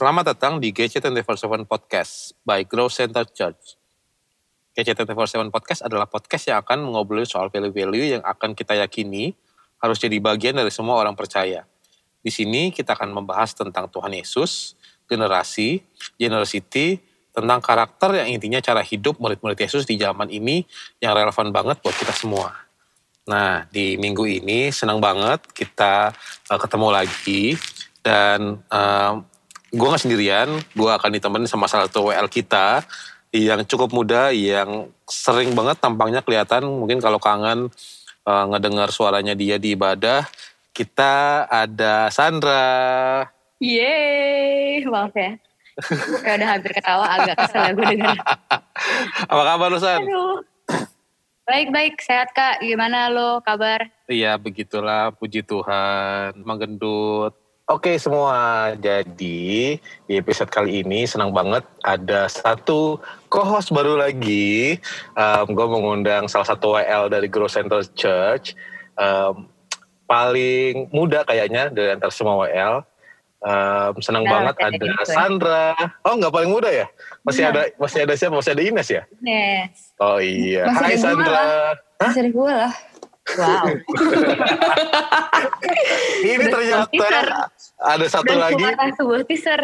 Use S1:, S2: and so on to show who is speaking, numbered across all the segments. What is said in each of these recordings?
S1: Selamat datang di GC247 Podcast by Grow Center Church. GC247 Podcast adalah podcast yang akan mengobrol soal value-value yang akan kita yakini harus jadi bagian dari semua orang percaya. Di sini kita akan membahas tentang Tuhan Yesus, generasi, generosity, tentang karakter yang intinya cara hidup murid-murid Yesus di zaman ini yang relevan banget buat kita semua. Nah, di minggu ini senang banget kita uh, ketemu lagi dan uh, gue gak sendirian, gue akan ditemenin sama salah satu WL kita yang cukup muda, yang sering banget tampangnya kelihatan, mungkin kalau kangen uh, ngedengar suaranya dia di ibadah, kita ada Sandra.
S2: Yeay, maaf ya. Kayak udah hampir ketawa, agak kesel gue denger.
S1: Apa kabar lu, San?
S2: Aduh. Baik-baik, sehat kak. Gimana lo kabar?
S1: Iya, begitulah, puji Tuhan. Menggendut. Oke semua, jadi di episode kali ini senang banget ada satu co-host baru lagi. Um, gue mengundang salah satu WL dari Grow Center Church. Um, paling muda kayaknya dari antara semua WL. Um, senang
S2: Nah,
S1: banget ada
S2: gitu ya.
S1: Sandra. Oh nggak paling muda ya? Masih
S2: Iya.
S1: ada masih ada siapa? Masih ada Ines ya?
S2: Yes.
S1: Oh iya.
S3: Masih
S1: Hai Sandra.
S3: Masih ada gue lah.
S2: Wow.
S1: Ini ternyata ada satu
S2: Dan
S1: lagi
S2: sebuah, sebuah teaser.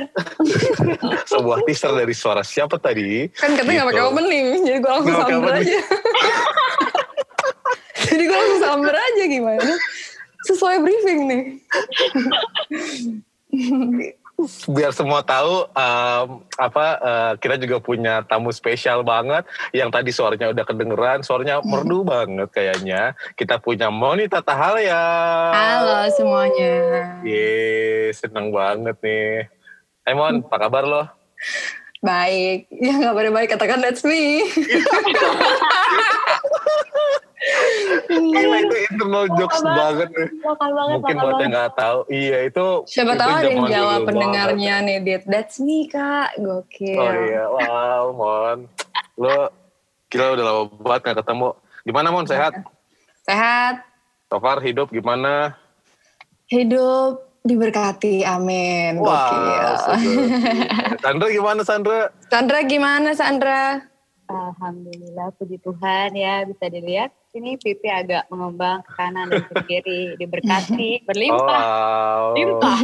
S1: sebuah teaser dari suara siapa tadi?
S3: Kan katanya gak pakai
S1: Gitu.
S3: opening, jadi gue langsung samber
S1: opening.
S3: aja. jadi gue langsung samber aja gimana. Sesuai briefing nih.
S1: Biar semua tahu um, apa uh, kita juga punya tamu spesial banget yang tadi suaranya udah kedengeran suaranya merdu banget kayaknya kita punya Monita Tahalya
S3: Halo semuanya.
S1: Yeay, seneng banget nih Hai Mon, apa kabar lo?
S3: Baik. Ya gak pada baik, katakan that's me.
S1: Gila itu internal jokes
S2: banget.
S1: banget nih
S2: Lokal banget,
S1: Mungkin
S2: lokal
S1: buat yang nggak tahu Iya itu
S3: Siapa
S1: itu
S3: tahu ada yang jawab pendengarnya
S1: banget.
S3: nih, Dit. That's me, Kak. Gokil.
S1: Oh iya, wow Mon Lo gila udah lama banget gak ketemu Gimana Mon, sehat?
S3: Sehat,
S1: So far hidup gimana?
S3: hidup diberkati. Amin. Gokil.
S1: sedih. Sandra gimana Sandra?
S3: Sandra gimana, Sandra?
S2: Alhamdulillah, puji Tuhan ya bisa dilihat. Ini pipi agak mengembang ke kanan dan ke kiri. Diberkati, berlimpah.
S1: wow.
S2: Limpah,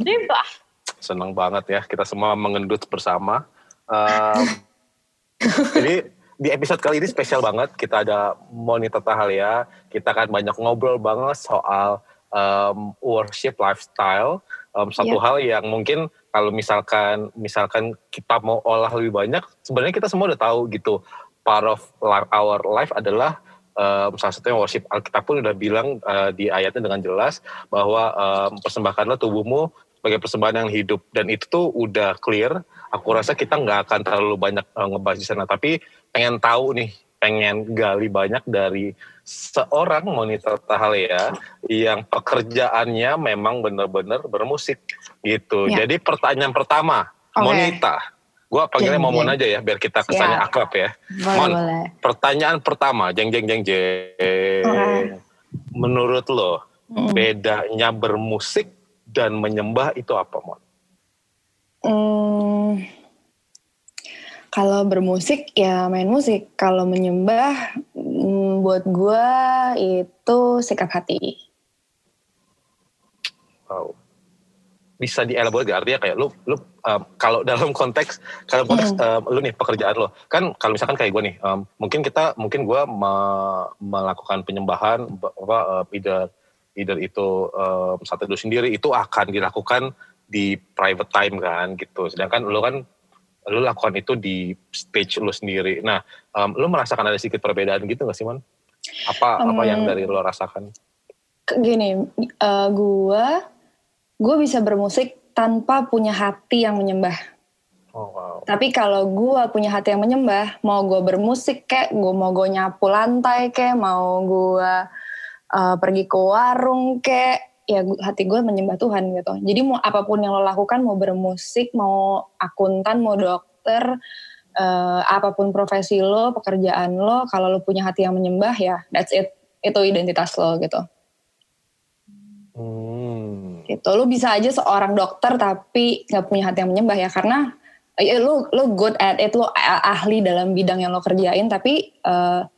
S2: limpah.
S1: Senang banget ya kita semua mengendut bersama. Um, jadi di episode kali ini spesial banget. Kita ada Monita Tahalia. Kita akan banyak ngobrol banget soal um, worship lifestyle. Um, satu
S3: Iya.
S1: hal yang mungkin kalau misalkan misalkan kita mau olah lebih banyak, sebenarnya kita semua udah tahu gitu. Part of our life adalah um, salah satunya worship. Alkitab pun udah bilang uh, di ayatnya dengan jelas bahwa um, persembahkanlah tubuhmu sebagai persembahan yang hidup dan itu tuh udah clear. Aku rasa kita nggak akan terlalu banyak uh, ngebahas di sana, tapi pengen tahu nih, pengen gali banyak dari seorang Monita Tahalea yang pekerjaannya memang benar-benar bermusik gitu.
S3: Ya.
S1: Jadi pertanyaan pertama,
S3: Oke.
S1: Monita, gue panggilnya
S3: Jeng,
S1: Momon
S3: jeng.
S1: aja ya, biar kita kesannya
S3: Siap.
S1: akrab ya.
S3: Boleh,
S1: Mon.
S3: boleh.
S1: Pertanyaan pertama, jeng jeng jeng jeng. Menurut lo,
S3: Mm.
S1: bedanya bermusik dan menyembah itu apa, Mon?
S3: Hmm, kalau bermusik ya main musik. Kalau menyembah hmm, buat gua itu sikap hati.
S1: Wow. Bisa dielaborasi? Artinya kayak lu, lu um, kalau dalam konteks, kalau konteks um, lu nih pekerjaan lo, kan kalau misalkan kayak gue nih, um, mungkin kita, mungkin gue me- melakukan penyembahan, apa, uh, either, either itu um, satu teduh sendiri, itu akan dilakukan di private time kan gitu. Sedangkan lu kan, lu lakukan itu di stage lu sendiri. Nah, um, lu merasakan ada sedikit perbedaan gitu gak sih, Mon? Apa, apa yang
S3: Hmm.
S1: dari lu rasakan?
S3: Gini, eh, gua gua bisa bermusik tanpa punya hati yang menyembah.
S1: Oh, wow.
S3: Tapi kalau gua punya hati yang menyembah, mau gua bermusik kek, gua mau gua nyapu lantai kek, mau gua eh, pergi ke warung kek, ya hati gue menyembah Tuhan gitu. Jadi mau apa pun yang lo lakukan, mau bermusik, mau akuntan, mau dokter, eh, apa pun profesi lo, pekerjaan lo, kalau lo punya hati yang menyembah ya that's it. Itu identitas lo gitu.
S1: Hmm.
S3: Gitu. Lu bisa aja seorang dokter tapi nggak punya hati yang menyembah ya karena ya, lu lu good at it, lu ahli dalam bidang yang lo kerjain tapi uh,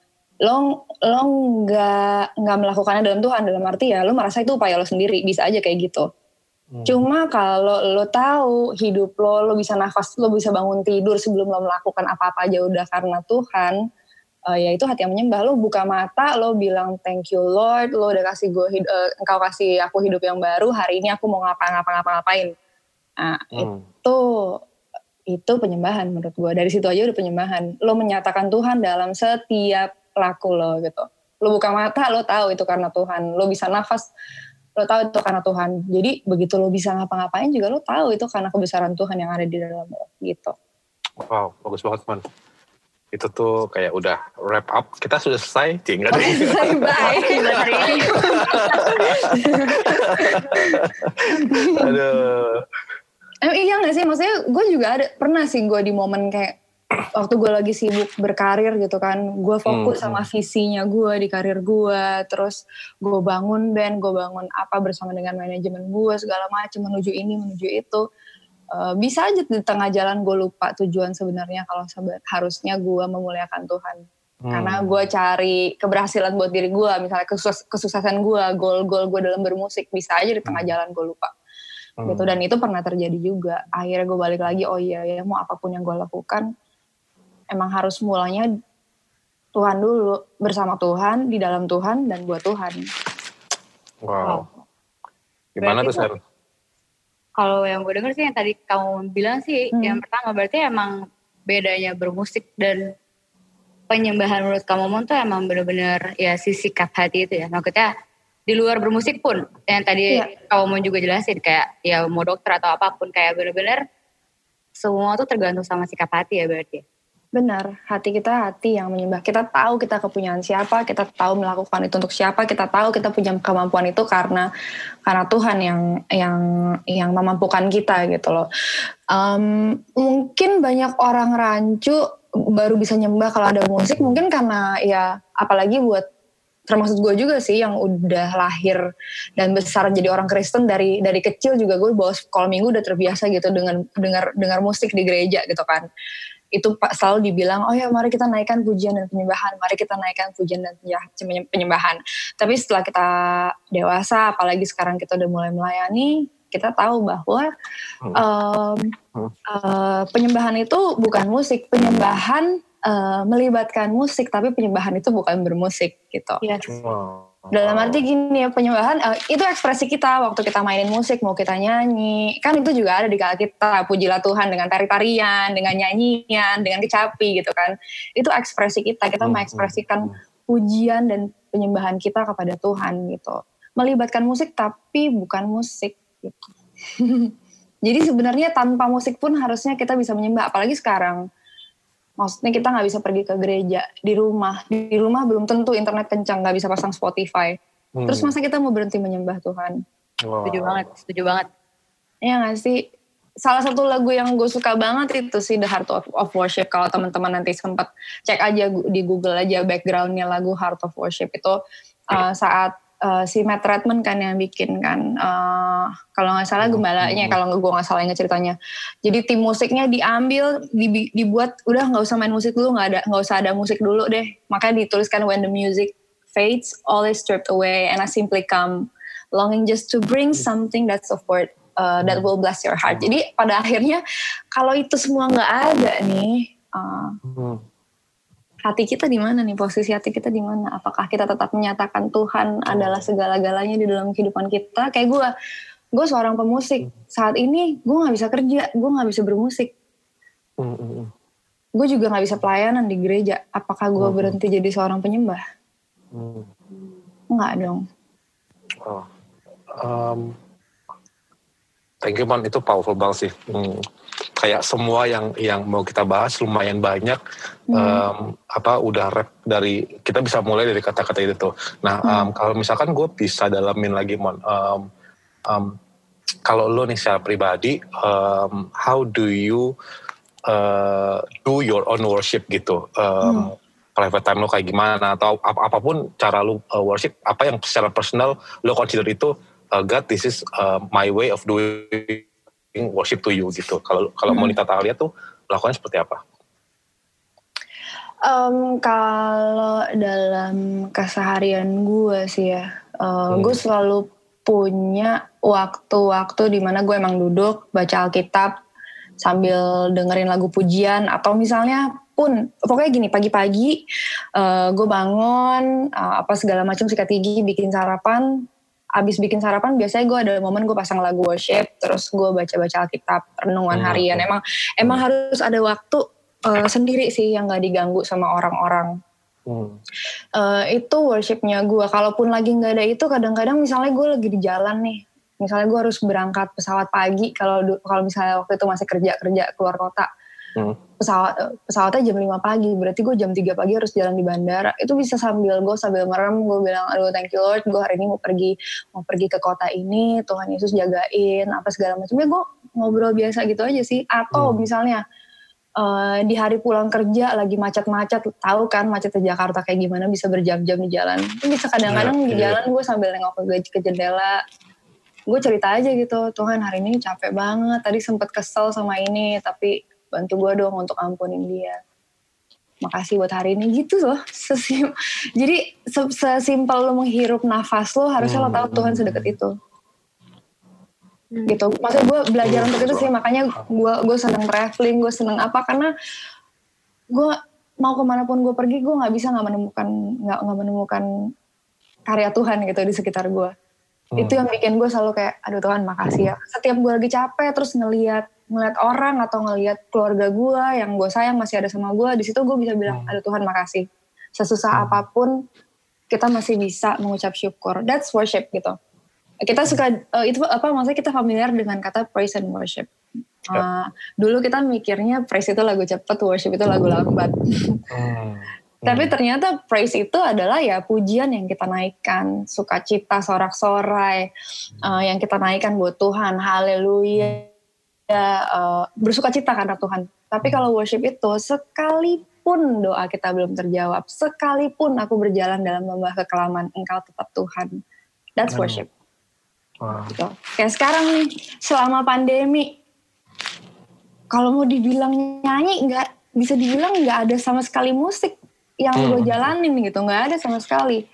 S3: lo lo nggak nggak melakukannya dalam Tuhan dalam arti ya lo merasa itu upaya lo sendiri bisa aja kayak gitu hmm. cuma kalau lo tahu hidup lo lo bisa nafas lo bisa bangun tidur sebelum lo melakukan apa-apa aja udah karena Tuhan uh, ya itu hati yang menyembah lo buka mata lo bilang thank you Lord lo udah kasih gue uh, engkau kasih aku hidup yang baru hari ini aku mau ngapa-ngapa-ngapa-ngapain nah hmm. itu itu penyembahan menurut gue dari situ aja udah penyembahan lo menyatakan Tuhan dalam setiap laku lo gitu. Lo buka mata, lo tahu itu karena Tuhan. Lo bisa nafas, lo tahu itu karena Tuhan. Jadi begitu lo bisa ngapa-ngapain juga lo tahu itu karena kebesaran Tuhan yang ada di dalam lo gitu.
S1: Wow, bagus banget man. Itu tuh kayak udah wrap up. Kita sudah selesai, tinggal.
S3: Oh, selesai, bye. Aduh. Eh, iya gak sih? Maksudnya gue juga ada, pernah sih gue di momen kayak, waktu gue lagi sibuk berkarir gitu kan gue fokus hmm. sama visinya gue di karir gue terus gue bangun band gue bangun apa bersama dengan manajemen gue segala macam menuju ini menuju itu uh, bisa aja di tengah jalan gue lupa tujuan sebenarnya kalau harusnya gue memuliakan Tuhan hmm. karena gue cari keberhasilan buat diri gue misalnya kesus kesuksesan gue goal-goal gue dalam bermusik bisa aja di tengah hmm. jalan gue lupa hmm. gitu dan itu pernah terjadi juga akhirnya gue balik lagi oh iya ya mau apa pun yang gue lakukan emang harus mulanya Tuhan dulu bersama Tuhan di dalam Tuhan dan buat Tuhan.
S1: Wow. Gimana tuh Sar?
S2: Kalau yang gue denger sih yang tadi kamu bilang sih hmm. yang pertama berarti emang bedanya bermusik dan penyembahan menurut kamu mon tuh emang bener-bener ya si sikap hati itu ya. Maksudnya di luar bermusik pun yang tadi ya. kamu mau juga jelasin kayak ya mau dokter atau apa pun kayak bener-bener semua tuh tergantung sama sikap hati ya berarti.
S3: Benar, hati kita hati yang menyembah. Kita tahu kita kepunyaan siapa, kita tahu melakukan itu untuk siapa, kita tahu kita punya kemampuan itu karena karena Tuhan yang yang yang memampukan kita gitu loh. Um, mungkin banyak orang rancu baru bisa nyembah kalau ada musik, mungkin karena ya apalagi buat termasuk gue juga sih yang udah lahir dan besar jadi orang Kristen dari dari kecil juga gue bawa sekolah minggu udah terbiasa gitu dengan dengar dengar musik di gereja gitu kan itu selalu dibilang oh ya mari kita naikkan pujian dan penyembahan mari kita naikkan pujian dan penyembahan. Tapi setelah kita dewasa apalagi sekarang kita udah mulai melayani kita tahu bahwa um, uh, penyembahan itu bukan musik. Penyembahan uh, melibatkan musik tapi penyembahan itu bukan bermusik gitu. Yes. wow. Dalam arti gini ya penyembahan uh, itu ekspresi kita waktu kita mainin musik mau kita nyanyi. Kan itu juga ada di kala kita pujilah Tuhan dengan tari-tarian dengan nyanyian dengan kecapi gitu kan. Itu ekspresi kita kita hmm, mengekspresikan hmm, hmm. pujian dan penyembahan kita kepada Tuhan gitu. Melibatkan musik tapi bukan musik gitu. Jadi sebenarnya tanpa musik pun harusnya kita bisa menyembah apalagi sekarang maksudnya kita nggak bisa pergi ke gereja di rumah. Di rumah belum tentu internet kencang nggak bisa pasang Spotify. Hmm. terus masa kita mau berhenti menyembah Tuhan?
S2: Wow. setuju banget setuju banget.
S3: Ya nggak sih? Salah satu lagu yang gue suka banget itu sih The Heart of, of Worship. Kalau teman-teman nanti sempat cek aja di Google aja backgroundnya lagu Heart of Worship. Itu uh, saat uh, si Matt Redman kan yang bikin kan uh, kalau nggak salah hmm, gembalanya hmm. kalau gue nggak salah ingat ceritanya. Jadi tim musiknya diambil dibuat udah nggak usah main musik dulu nggak ada nggak usah ada musik dulu deh. Makanya dituliskan when the music fades all is stripped away and I simply come longing just to bring something that's of worth uh, that will bless your heart. Jadi pada akhirnya kalau itu semua nggak ada nih uh, hati kita di mana nih? Posisi hati kita di mana? Apakah kita tetap menyatakan Tuhan adalah segala-galanya di dalam kehidupan kita? Kayak gue gue seorang pemusik. Saat ini gue nggak bisa kerja gue nggak bisa bermusik. Gue juga nggak bisa pelayanan di gereja. Apakah gue berhenti jadi seorang penyembah? Nggak dong. Oh.
S1: um, thank you man itu powerful banget sih. Hmm kayak semua yang yang mau kita bahas lumayan banyak hmm. um, apa udah rap dari kita bisa mulai dari kata-kata itu tuh. Nah hmm. um, kalau misalkan gue bisa dalamin lagi mon um, um, kalau lo nih secara pribadi um, how do you uh, do your own worship gitu um, hmm. private time lo kayak gimana atau ap apa pun cara lo uh, worship apa yang secara personal lo consider itu uh, God this is uh, my way of doing worship to you gitu. Kalau kalau
S3: Hmm.
S1: Monita Talia tuh melakukannya seperti apa?
S3: Um, kalau dalam keseharian gue sih ya, uh,
S1: Hmm.
S3: gue selalu punya waktu-waktu di mana gue emang duduk baca Alkitab sambil dengerin lagu pujian atau misalnya pun pokoknya gini pagi-pagi uh, gue bangun uh, apa segala macam sikat gigi bikin sarapan abis bikin sarapan biasanya gue ada momen gue pasang lagu worship terus gue baca-baca Alkitab renungan
S1: Hmm.
S3: harian emang emang harus ada waktu uh, sendiri sih yang nggak diganggu sama orang-orang
S1: Hmm.
S3: Eh, itu worshipnya gue. Kalaupun lagi nggak ada itu, kadang-kadang misalnya gue lagi di jalan nih, misalnya gue harus berangkat pesawat pagi. Kalau kalau misalnya waktu itu masih kerja kerja keluar kota,
S1: Hmm.
S3: pesawat pesawatnya jam 5 pagi. Berarti gue jam 3 pagi harus jalan di bandara. Itu bisa sambil gue sambil merem, gue bilang, aduh thank you Lord, gue hari ini mau pergi mau pergi ke kota ini, Tuhan Yesus jagain apa segala macam. Ya gue ngobrol biasa gitu aja sih. Atau
S1: Hmm.
S3: misalnya eh, di hari pulang kerja lagi macet-macet tahu kan macet di Jakarta kayak gimana bisa berjam-jam di jalan itu bisa kadang-kadang
S1: Iya,
S3: di
S1: iya.
S3: jalan gue sambil nengok ke, ke jendela gue cerita aja gitu Tuhan hari ini capek banget tadi sempet kesel sama ini tapi bantu gue dong untuk ampunin dia. Makasih buat hari ini. Gitu loh Sesim jadi se- sesimpel lo menghirup nafas lo harusnya lo tahu Tuhan sedekat itu.
S2: Hmm.
S3: gitu. Maksudnya gue belajar
S1: Hmm,
S3: untuk itu sih makanya gue gue seneng traveling gue seneng apa karena gue mau ke mana pun gue pergi gue nggak bisa nggak menemukan nggak nggak menemukan karya Tuhan gitu di sekitar gue
S1: Hmm.
S3: itu yang bikin gue selalu kayak aduh Tuhan makasih ya. Setiap gue lagi capek terus ngelihat ngelihat orang atau ngelihat keluarga gue yang gue sayang masih ada sama gue di situ gue bisa bilang
S1: Hmm.
S3: aduh Tuhan makasih. Sesusah
S1: Hmm.
S3: apa pun kita masih bisa mengucap syukur. That's worship gitu. Kita suka eh, itu apa maksudnya kita familiar dengan kata praise and worship.
S1: Ya.
S3: Eh, dulu kita mikirnya praise itu lagu cepet worship itu lagu lambat.
S1: Hmm.
S3: tapi ternyata praise itu adalah ya pujian yang kita naikkan, sukacita, sorak-sorai uh, yang kita naikkan buat Tuhan, haleluya, uh, bersukacita karena Tuhan. Tapi kalau worship itu sekalipun doa kita belum terjawab, sekalipun aku berjalan dalam lembah kekelaman, Engkau tetap Tuhan. That's
S1: Hmm.
S3: worship.
S1: Wah.
S3: Gitu. Kayak sekarang nih, selama pandemi, kalau mau dibilang nyanyi, nggak bisa dibilang nggak ada sama sekali musik yang
S1: Hmm.
S3: gue jalanin gitu, nggak ada sama sekali.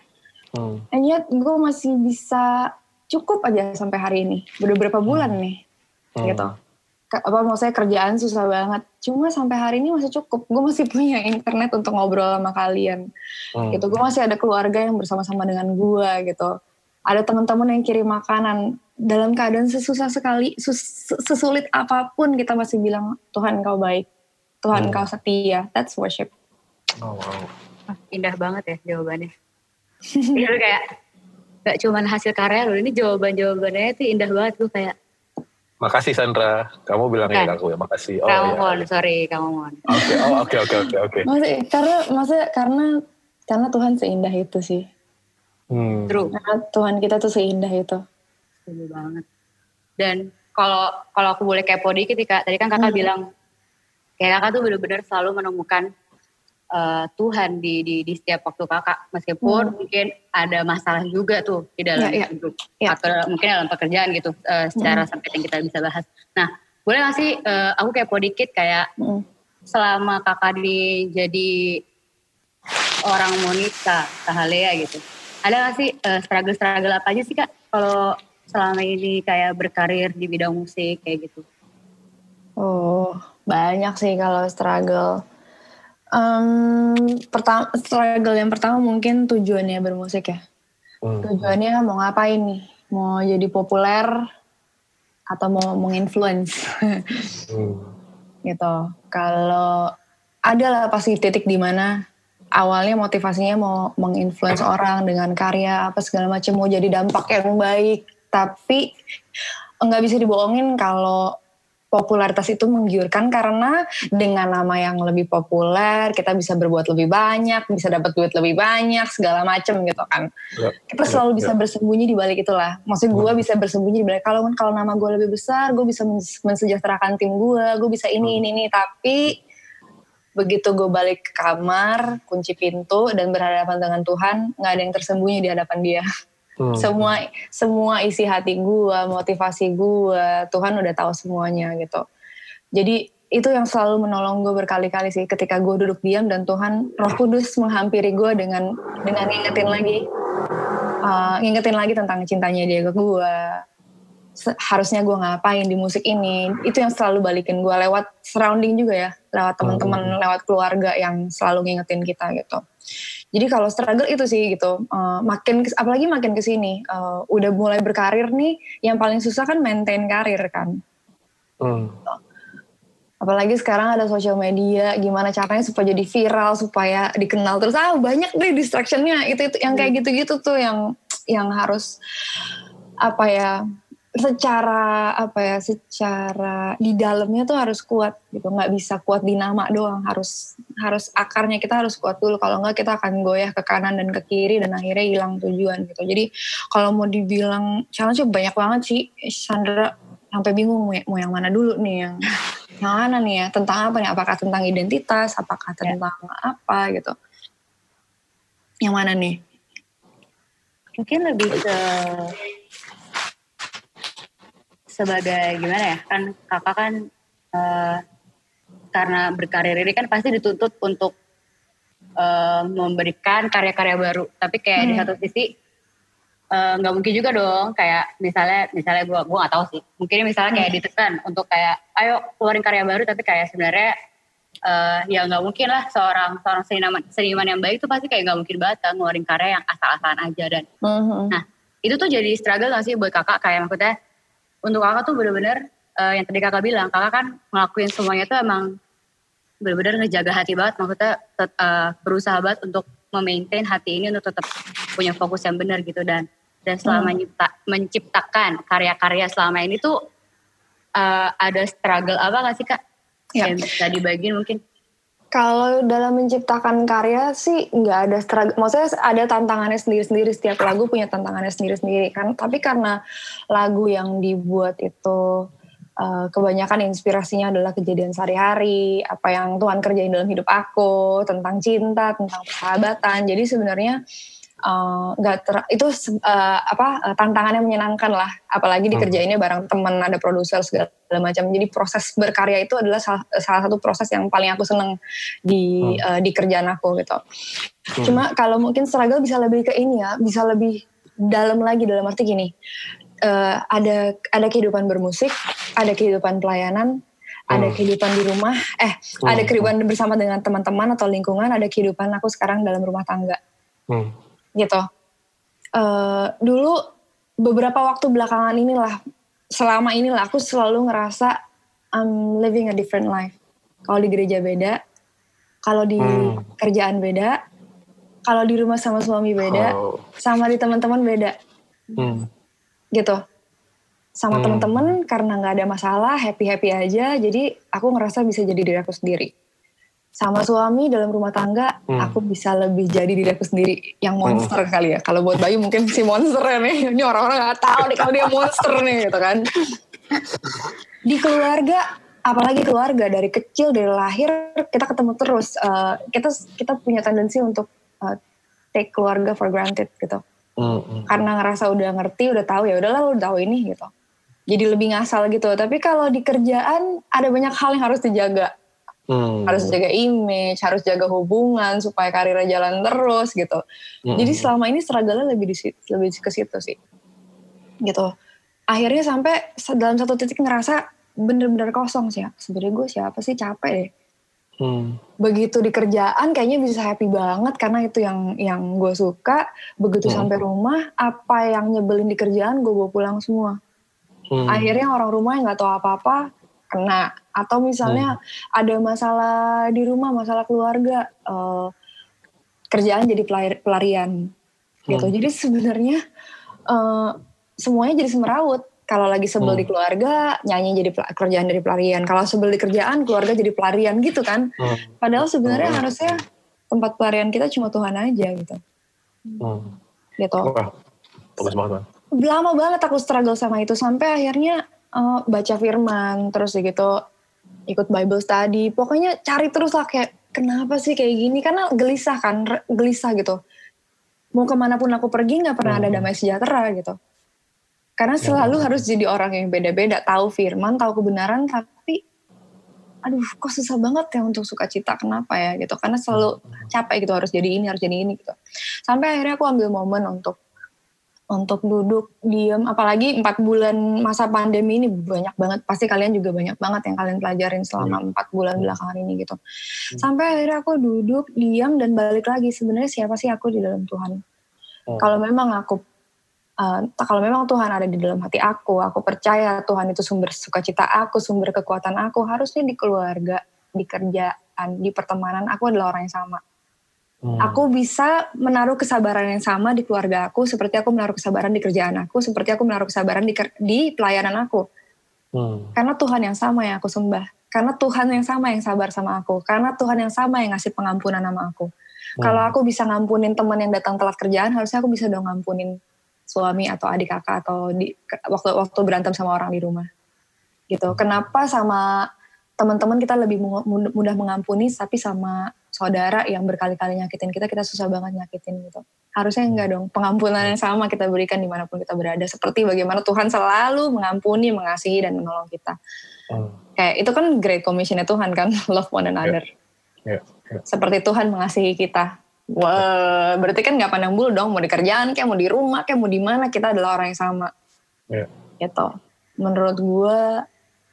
S1: Hmm.
S3: And yet gue masih bisa cukup aja sampai hari ini, udah berapa bulan nih,
S1: Hmm.
S3: gitu. Ke- apa maksudnya kerjaan susah banget, cuma sampai hari ini masih cukup. Gue masih punya internet untuk ngobrol sama kalian
S1: Hmm.
S3: gitu gue masih ada keluarga yang bersama-sama dengan gue gitu ada teman-teman yang kirim makanan dalam keadaan sesusah sekali sus- sesulit apa pun kita masih bilang Tuhan kau baik Tuhan
S1: Hmm.
S3: kau setia that's worship
S1: Oh, wow.
S2: Indah banget ya jawabannya. Iya lu kayak gak cuman hasil karya lu, ini jawaban-jawabannya itu indah banget lu kayak
S1: Makasih Sandra, kamu bilang ya
S2: Kan.
S1: aku ya, makasih. Oh
S2: kamu
S1: ya.
S2: mohon, sorry kamu mohon.
S1: Oke, oh oke oke oke oke.
S3: maksudnya karena maksudnya karena karena Tuhan seindah itu sih
S1: Hmm.
S2: True,
S3: karena Tuhan kita tuh seindah itu
S2: setuju banget. Dan kalau kalau aku boleh kepo dikit tadi kan kakak
S3: Hmm.
S2: bilang kayak kakak tuh bener-bener selalu menemukan uh, Tuhan di, di di setiap waktu kakak, meskipun
S3: Hmm.
S2: mungkin ada masalah juga tuh di dalam
S3: Iya, iya.
S2: hidup
S3: Iya.
S2: atau mungkin dalam pekerjaan gitu, uh, secara
S3: Hmm.
S2: sempit yang kita bisa bahas. Nah, boleh gak sih uh, aku kepo dikit kayak
S3: Mm.
S2: selama kakak di jadi orang monita kahalea gitu ada gak sih eh, struggle-struggle apa aja sih kak kalau selama ini kayak berkarir di bidang musik kayak gitu
S3: Oh, banyak sih kalau struggle. Em, pertama struggle yang pertama mungkin tujuannya bermusik ya.
S1: Hmm.
S3: Tujuannya mau ngapain nih? Mau jadi populer atau mau menginfluence
S1: Hmm.
S3: gitu. Kalau ada lah pasti titik di mana awalnya motivasinya mau menginfluence orang dengan karya apa segala macam mau jadi dampak yang baik, tapi nggak bisa dibohongin kalau popularitas itu menggiurkan karena dengan nama yang lebih populer kita bisa berbuat lebih banyak, bisa dapat duit lebih banyak segala macam gitu kan.
S1: Ya,
S3: Kita
S1: ya,
S3: selalu
S1: ya.
S3: bisa bersembunyi di balik itulah. Maksud gue
S1: Hmm.
S3: bisa bersembunyi di balik kalau kalau nama gue lebih besar, gue bisa mens- mensejahterakan tim gue, gue bisa ini
S1: Hmm.
S3: ini ini. Tapi begitu gue balik ke kamar, kunci pintu dan berhadapan dengan Tuhan, nggak ada yang tersembunyi di hadapan Dia. Hmm. Semua semua isi hati gue, motivasi gue, Tuhan udah tahu semuanya gitu. Jadi itu yang selalu menolong gue berkali-kali sih ketika gue duduk diam dan Tuhan Roh Kudus menghampiri gue dengan dengan ngingetin lagi uh, ngingetin lagi tentang cintanya dia ke gue harusnya gue ngapain di musik ini itu yang selalu balikin gue lewat surrounding juga ya lewat teman-teman hmm. lewat keluarga yang selalu ngingetin kita gitu jadi kalau struggle itu sih gitu uh, makin apalagi makin ke sini uh, udah mulai berkarir nih yang paling susah kan maintain karir kan hmm. apalagi sekarang ada sosial media gimana caranya supaya jadi viral supaya dikenal terus ah banyak deh distractionnya itu itu yang kayak hmm. gitu-gitu tuh yang yang harus apa ya secara apa ya secara di dalamnya tuh harus kuat gitu. Nggak bisa kuat di nama doang. Harus harus akarnya kita harus kuat dulu. Kalau nggak kita akan goyah ke kanan dan ke kiri dan akhirnya hilang tujuan gitu. Jadi kalau mau dibilang challenge banyak banget sih Sandra sampai bingung mau, mau yang mana dulu nih yang yang mana nih ya? Tentang apa nih? Apakah tentang identitas? Apakah ya. tentang ya. apa gitu? Yang mana nih?
S2: Mungkin lebih ke sebagai gimana ya kan kakak kan uh, karena berkarir ini kan pasti dituntut untuk uh, memberikan karya-karya baru tapi kayak hmm. di satu sisi eh, nggak uh, mungkin juga dong kayak misalnya misalnya gue gue nggak tahu sih mungkin misalnya kayak hmm. ditekan untuk kayak ayo keluarin karya baru tapi kayak sebenarnya uh, ya nggak mungkin lah seorang seorang seniman seniman yang baik itu pasti kayak nggak mungkin banget kan ngeluarin karya yang asal-asalan aja dan uh-huh. nah itu tuh jadi struggle gak sih buat kakak kayak maksudnya untuk kakak tuh bener-bener uh, yang tadi kakak bilang kakak kan ngelakuin semuanya tuh emang bener-bener ngejaga hati banget maksudnya tet, uh, berusaha banget untuk memaintain hati ini untuk tetap punya fokus yang benar gitu dan dan selama hmm. nyipta, menciptakan karya-karya selama ini tuh uh, ada struggle apa gak sih kak? Ya. Yang bisa dibagiin mungkin?
S3: Kalau dalam menciptakan karya sih nggak ada struggle, maksudnya ada tantangannya sendiri-sendiri setiap lagu punya tantangannya sendiri-sendiri kan. Tapi karena lagu yang dibuat itu uh, kebanyakan inspirasinya adalah kejadian sehari-hari, apa yang Tuhan kerjain dalam hidup aku, tentang cinta, tentang persahabatan. Jadi sebenarnya Eh, nggak uh, itu uh, apa uh, tantangannya menyenangkan lah apalagi hmm. dikerjainnya bareng teman ada produser segala macam jadi proses berkarya itu adalah salah, salah satu proses yang paling aku seneng di hmm. uh, di kerjaan aku gitu hmm. cuma kalau mungkin struggle bisa lebih ke ini ya bisa lebih dalam lagi dalam arti gini uh, ada ada kehidupan bermusik ada kehidupan pelayanan ada hmm. kehidupan di rumah, eh hmm. ada kehidupan bersama dengan teman-teman atau lingkungan, ada kehidupan aku sekarang dalam rumah tangga. Hmm gitu. Uh, dulu beberapa waktu belakangan inilah, selama inilah aku selalu ngerasa I'm living a different life. Kalau di gereja beda, kalau di hmm. kerjaan beda, kalau di rumah sama suami beda, oh. sama di teman-teman beda. Hmm. Gitu. Sama hmm. teman-teman karena nggak ada masalah, happy-happy aja, jadi aku ngerasa bisa jadi diri aku sendiri sama suami dalam rumah tangga hmm. aku bisa lebih jadi diri aku sendiri yang monster hmm. kali ya. Kalau buat Bayu mungkin si monster ya nih. Ini orang-orang nggak tahu nih kalau dia monster nih gitu kan. Di keluarga apalagi keluarga dari kecil dari lahir kita ketemu terus. Uh, kita kita punya tendensi untuk uh, take keluarga for granted gitu. Hmm. karena ngerasa udah ngerti udah tahu ya udahlah udah tahu ini gitu. Jadi lebih ngasal gitu. Tapi kalau di kerjaan ada banyak hal yang harus dijaga Hmm. Harus jaga image, harus jaga hubungan supaya karirnya jalan terus gitu. Hmm. Jadi selama ini struggle lebih di lebih ke situ sih. Gitu. Akhirnya sampai dalam satu titik ngerasa bener-bener kosong sih. Ya. Sebenarnya gue siapa sih capek deh. Hmm. Begitu di kerjaan kayaknya bisa happy banget karena itu yang yang gue suka. Begitu hmm. sampai rumah, apa yang nyebelin di kerjaan gue bawa pulang semua. Hmm. Akhirnya orang rumah yang nggak tahu apa-apa kena atau misalnya hmm. ada masalah di rumah masalah keluarga uh, kerjaan jadi pelarian gitu hmm. jadi sebenarnya uh, semuanya jadi semeraut kalau lagi sebel hmm. di keluarga nyanyi jadi kerjaan dari pelarian kalau sebel di kerjaan keluarga jadi pelarian gitu kan hmm. padahal sebenarnya hmm. harusnya tempat pelarian kita cuma Tuhan aja gitu hmm. gitu Wah, banget lama banget aku struggle sama itu sampai akhirnya uh, baca firman terus gitu ikut Bible study. Pokoknya cari terus lah kayak kenapa sih kayak gini? Karena gelisah kan gelisah gitu. Mau ke mana pun aku pergi nggak pernah ada damai sejahtera gitu. Karena selalu harus jadi orang yang beda-beda tahu firman tahu kebenaran tapi aduh kok susah banget ya untuk sukacita kenapa ya gitu. Karena selalu capek gitu harus jadi ini harus jadi ini gitu. Sampai akhirnya aku ambil momen untuk untuk duduk diam apalagi empat bulan masa pandemi ini banyak banget pasti kalian juga banyak banget yang kalian pelajarin selama empat bulan belakangan ini gitu. Sampai akhirnya aku duduk diam dan balik lagi sebenarnya siapa sih aku di dalam Tuhan? Kalau memang aku uh, kalau memang Tuhan ada di dalam hati aku aku percaya Tuhan itu sumber sukacita aku sumber kekuatan aku harusnya di keluarga di kerjaan di pertemanan aku adalah orang yang sama Hmm. Aku bisa menaruh kesabaran yang sama di keluarga aku, seperti aku menaruh kesabaran di kerjaan aku, seperti aku menaruh kesabaran di, di pelayanan aku. Hmm. Karena Tuhan yang sama yang aku sembah. Karena Tuhan yang sama yang sabar sama aku. Karena Tuhan yang sama yang ngasih pengampunan sama aku. Hmm. Kalau aku bisa ngampunin teman yang datang telat kerjaan, harusnya aku bisa dong ngampunin suami atau adik kakak atau di waktu waktu berantem sama orang di rumah. Gitu. Kenapa sama teman-teman kita lebih mudah mengampuni, tapi sama saudara yang berkali-kali nyakitin kita, kita susah banget nyakitin gitu. Harusnya enggak dong, pengampunan yang sama kita berikan di mana pun kita berada. Seperti bagaimana Tuhan selalu mengampuni, mengasihi, dan menolong kita. Hmm. Kayak itu kan great commissionnya Tuhan kan, love one another. Yeah. Yeah. Yeah. Seperti Tuhan mengasihi kita. Wah, berarti kan nggak pandang bulu dong, mau di kerjaan, kayak mau di rumah, kayak mau di mana, kita adalah orang yang sama. Yeah. Gitu. Menurut gue,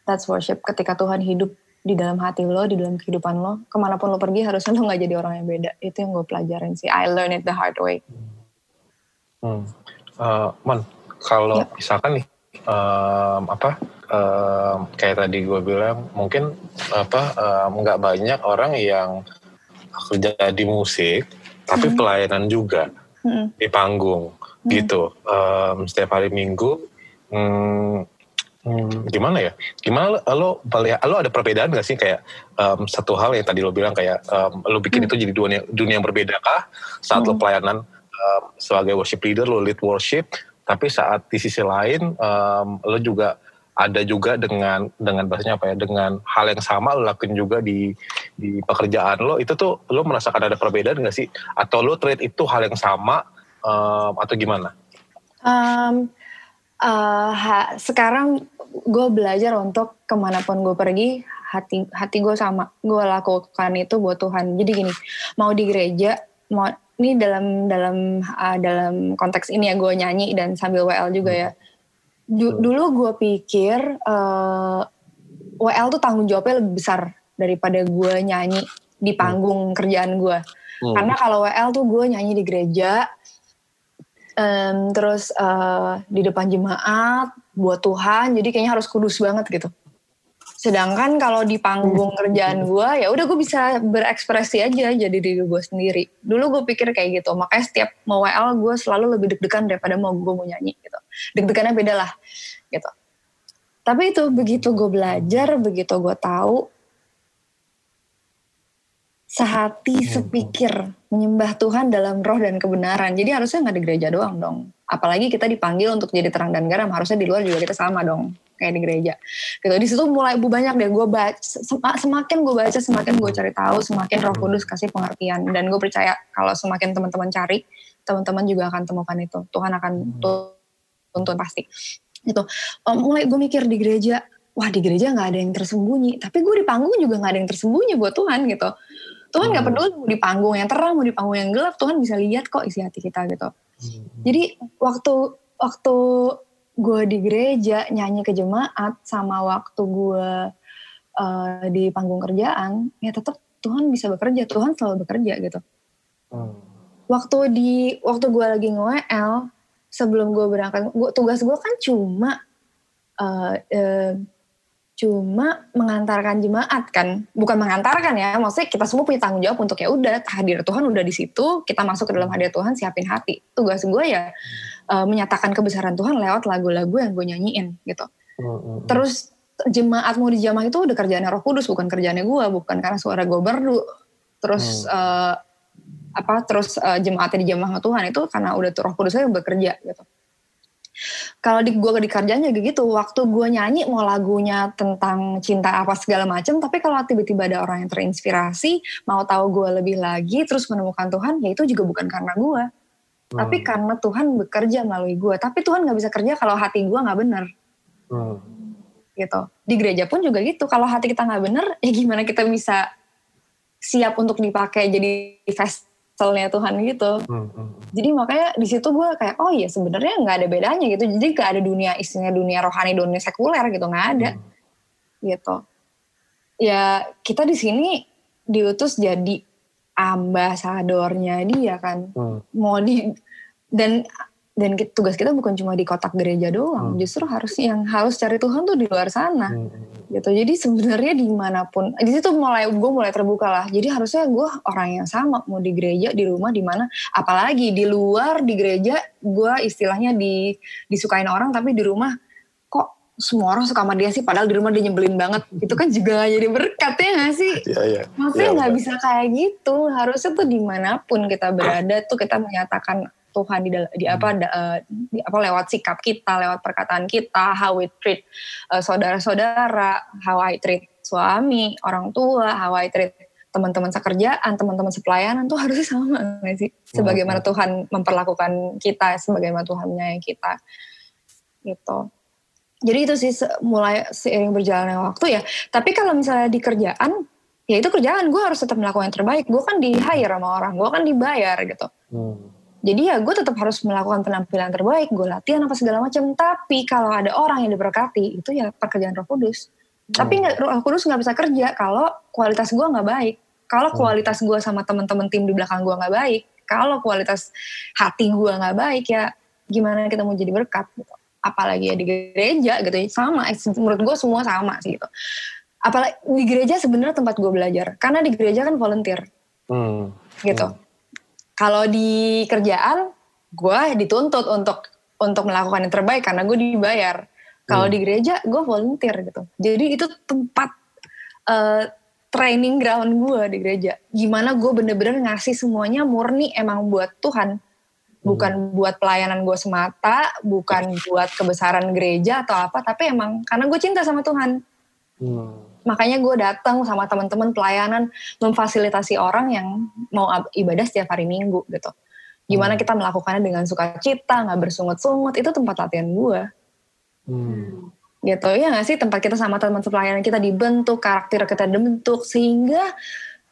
S3: that's worship ketika Tuhan hidup di dalam hati lo, di dalam kehidupan lo, ke mana pun lo pergi harusnya lo nggak jadi orang yang beda. Itu yang gue pelajarin sih. I learn it the hard way.
S1: Hmm. Uh, Man, kalau yep. misalkan nih, um, apa, um, kayak tadi gue bilang, mungkin apa nggak um, banyak orang yang kerja di musik, tapi hmm. pelayanan juga hmm. di panggung, hmm. gitu. Um, setiap hari Minggu, hmm, Hmm, gimana ya? Gimana lo, lo ada perbedaan gak sih kayak um, satu hal yang tadi lo bilang kayak um, lo bikin hmm. itu jadi dunia dunia yang berbeda kah saat hmm. lo pelayanan um, sebagai worship leader lo lead worship tapi saat di sisi lain um, lo juga ada juga dengan dengan bahasanya apa ya dengan hal yang sama lo lakuin juga di di pekerjaan lo itu tuh lo merasakan ada perbedaan gak sih atau lo treat itu hal yang sama um, atau gimana?
S3: Um, uh, ha, sekarang gue belajar untuk ke mana pun gue pergi hati hati gue sama. Gue lakukan itu buat Tuhan. Jadi gini mau di gereja mau ini dalam dalam uh, dalam konteks ini ya gue nyanyi dan sambil WL juga ya. Du, dulu gue pikir uh, eh, WL tuh tanggung jawabnya lebih besar daripada gue nyanyi di panggung hmm. kerjaan gue hmm. karena kalau WL tuh gue nyanyi di gereja um, terus uh, di depan jemaat buat Tuhan jadi kayaknya harus kudus banget gitu. Sedangkan kalau di panggung kerjaan gue ya udah gue bisa berekspresi aja jadi diri gue sendiri. Dulu gue pikir kayak gitu makanya setiap mau WL gue selalu lebih deg-degan daripada mau gue mau nyanyi gitu. Deg-degannya beda lah gitu. Tapi itu begitu gue belajar begitu gue tahu sehati hmm. sepikir menyembah Tuhan dalam roh dan kebenaran. Jadi harusnya nggak di gereja doang dong. Apalagi kita dipanggil untuk jadi terang dan garam, harusnya di luar juga kita sama dong, kayak di gereja. Gitu. Di situ mulai banyak deh gue baca, semakin gue baca, semakin gue cari tahu, semakin Roh Kudus kasih pengertian. Dan gue percaya kalau semakin teman-teman cari, teman-teman juga akan temukan itu. Tuhan akan hmm. tuntun pasti. Gitu. mulai gue mikir di gereja, wah di gereja nggak ada yang tersembunyi, tapi gue di panggung juga nggak ada yang tersembunyi buat Tuhan gitu Tuhan nggak hmm. peduli mau di panggung yang terang mau di panggung yang gelap Tuhan bisa lihat kok isi hati kita gitu hmm. jadi waktu waktu gue di gereja nyanyi ke jemaat sama waktu gue uh, di panggung kerjaan ya tetap Tuhan bisa bekerja Tuhan selalu bekerja gitu hmm. waktu di waktu gue lagi nge sebelum gue berangkat gua, tugas gue kan cuma uh, uh, cuma mengantarkan jemaat kan. Bukan mengantarkan ya maksudnya kita semua punya tanggung jawab untuk ya udah hadir Tuhan udah di situ kita masuk ke dalam hadir Tuhan siapin hati. Tugas gue ya uh, menyatakan kebesaran Tuhan lewat lagu-lagu yang gue nyanyiin gitu. Hmm. terus jemaat mau dijamah itu udah kerjaannya Roh Kudus bukan kerjaannya gue bukan karena suara gue berdu. Terus hmm. uh, apa terus uh, jemaatnya dijamah Tuhan itu karena udah Roh Kudusnya bekerja gitu kalau di gue di kerjaan juga gitu waktu gue nyanyi mau lagunya tentang cinta apa segala macam tapi kalau tiba-tiba ada orang yang terinspirasi mau tahu gue lebih lagi terus menemukan Tuhan ya itu juga bukan karena gue Tapi karena Tuhan bekerja melalui gue. Tapi Tuhan nggak bisa kerja kalau hati gue nggak benar.
S1: Hmm.
S3: Gitu. Di gereja pun juga gitu. Kalau hati kita nggak benar, ya gimana kita bisa siap untuk dipakai jadi vesselnya Tuhan gitu.
S1: Hmm. Hmm.
S3: Jadi makanya di situ gue kayak oh iya sebenarnya nggak ada bedanya gitu. Jadi nggak ada dunia istinya dunia rohani, dunia sekuler gitu nggak ada
S1: Hmm.
S3: gitu. Ya kita di sini diutus jadi ambasadornya dia kan.
S1: Hmm.
S3: Mau di dan dan tugas kita bukan cuma di kotak gereja doang,
S1: Hmm.
S3: justru harus yang harus cari Tuhan tuh di luar sana
S1: Hmm.
S3: Gitu. Jadi sebenarnya di mana pun di situ mulai gue mulai terbuka lah. Jadi harusnya gue orang yang sama mau di gereja, di rumah, di mana, apalagi di luar di gereja gue istilahnya di disukain orang, tapi di rumah kok semua orang suka sama dia sih, padahal di rumah dia nyebelin banget. Itu kan juga jadi berkat ya gak sih?
S1: Iya, iya.
S3: Maksudnya
S1: Iya,
S3: nggak
S1: benar.
S3: bisa kayak gitu. Harusnya tuh di mana pun kita berada tuh kita menyatakan Tuhan di, di apa da- eh, di apa lewat sikap kita, lewat perkataan kita, how we treat eh, saudara-saudara, how I treat suami, orang tua, how I treat teman-teman sekerjaan, teman-teman sepelayanan tuh harusnya sama nggak sih? Sebagaimana Tuhan memperlakukan kita, sebagaimana Tuhan menyayangi kita, gitu. Jadi itu sih mulai seiring berjalannya waktu ya. Tapi kalau misalnya di kerjaan, ya itu kerjaan gue harus tetap melakukan yang terbaik. Gue kan di hire sama orang, gue kan dibayar gitu.
S1: Hmm.
S3: Jadi ya gue tetap harus melakukan penampilan terbaik, gue latihan apa segala macam. Tapi kalau ada orang yang diberkati, itu ya pekerjaan Roh Kudus. Tapi nggak Roh Kudus nggak bisa kerja kalau kualitas gue nggak baik. Kalau
S1: Hmm.
S3: kualitas gue sama teman-teman tim di belakang gue nggak baik, kalau kualitas hati gue nggak baik ya gimana kita mau jadi berkat gitu. Apalagi ya di gereja gitu ya sama. Menurut gue semua sama sih gitu. Apalagi di gereja sebenarnya tempat gue belajar. Karena di gereja kan volunteer
S1: Hmm.
S3: gitu.
S1: Hmm.
S3: Kalau di kerjaan, gue dituntut untuk untuk melakukan yang terbaik karena gue dibayar. Kalau
S1: Hmm.
S3: di gereja, gue volunteer gitu. Jadi itu tempat eh, training ground gue di gereja. Gimana gue bener-bener ngasih semuanya murni emang buat Tuhan. Bukan buat pelayanan gue semata, bukan buat kebesaran gereja atau apa, tapi emang karena gue cinta sama Tuhan.
S1: Hmm.
S3: Makanya gue datang sama teman-teman pelayanan memfasilitasi orang yang mau ibadah setiap hari Minggu gitu. Gimana
S1: Hmm.
S3: kita melakukannya dengan sukacita, nggak bersungut-sungut, itu tempat latihan gue.
S1: Hmm.
S3: Gitu ya nggak sih tempat kita sama teman pelayanan kita dibentuk, karakter kita dibentuk sehingga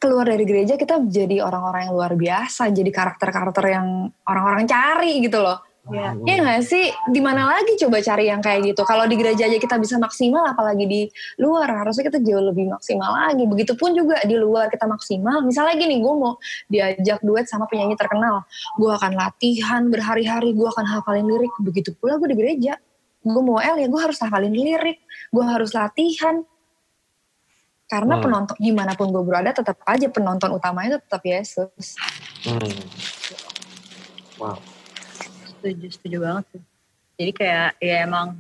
S3: keluar dari gereja kita jadi orang-orang yang luar biasa, jadi karakter-karakter yang orang-orang cari gitu loh.
S2: Iya.
S3: Iya nggak sih? Di mana lagi coba cari yang kayak gitu? Kalau di gereja aja kita bisa maksimal, apalagi di luar harusnya kita jauh lebih maksimal lagi. Begitupun juga di luar kita maksimal. Misalnya gini, gue mau diajak duet sama penyanyi terkenal, gue akan latihan berhari-hari, gue akan hafalin lirik. Begitu pula gue di gereja, gue mau L ya gue harus hafalin lirik, gue harus latihan. Karena
S1: Hmm.
S3: penonton di mana pun gue berada, tetap aja penonton utamanya tetap Yesus.
S1: Hmm. Wow.
S2: Setuju setuju banget tuh jadi kayak ya emang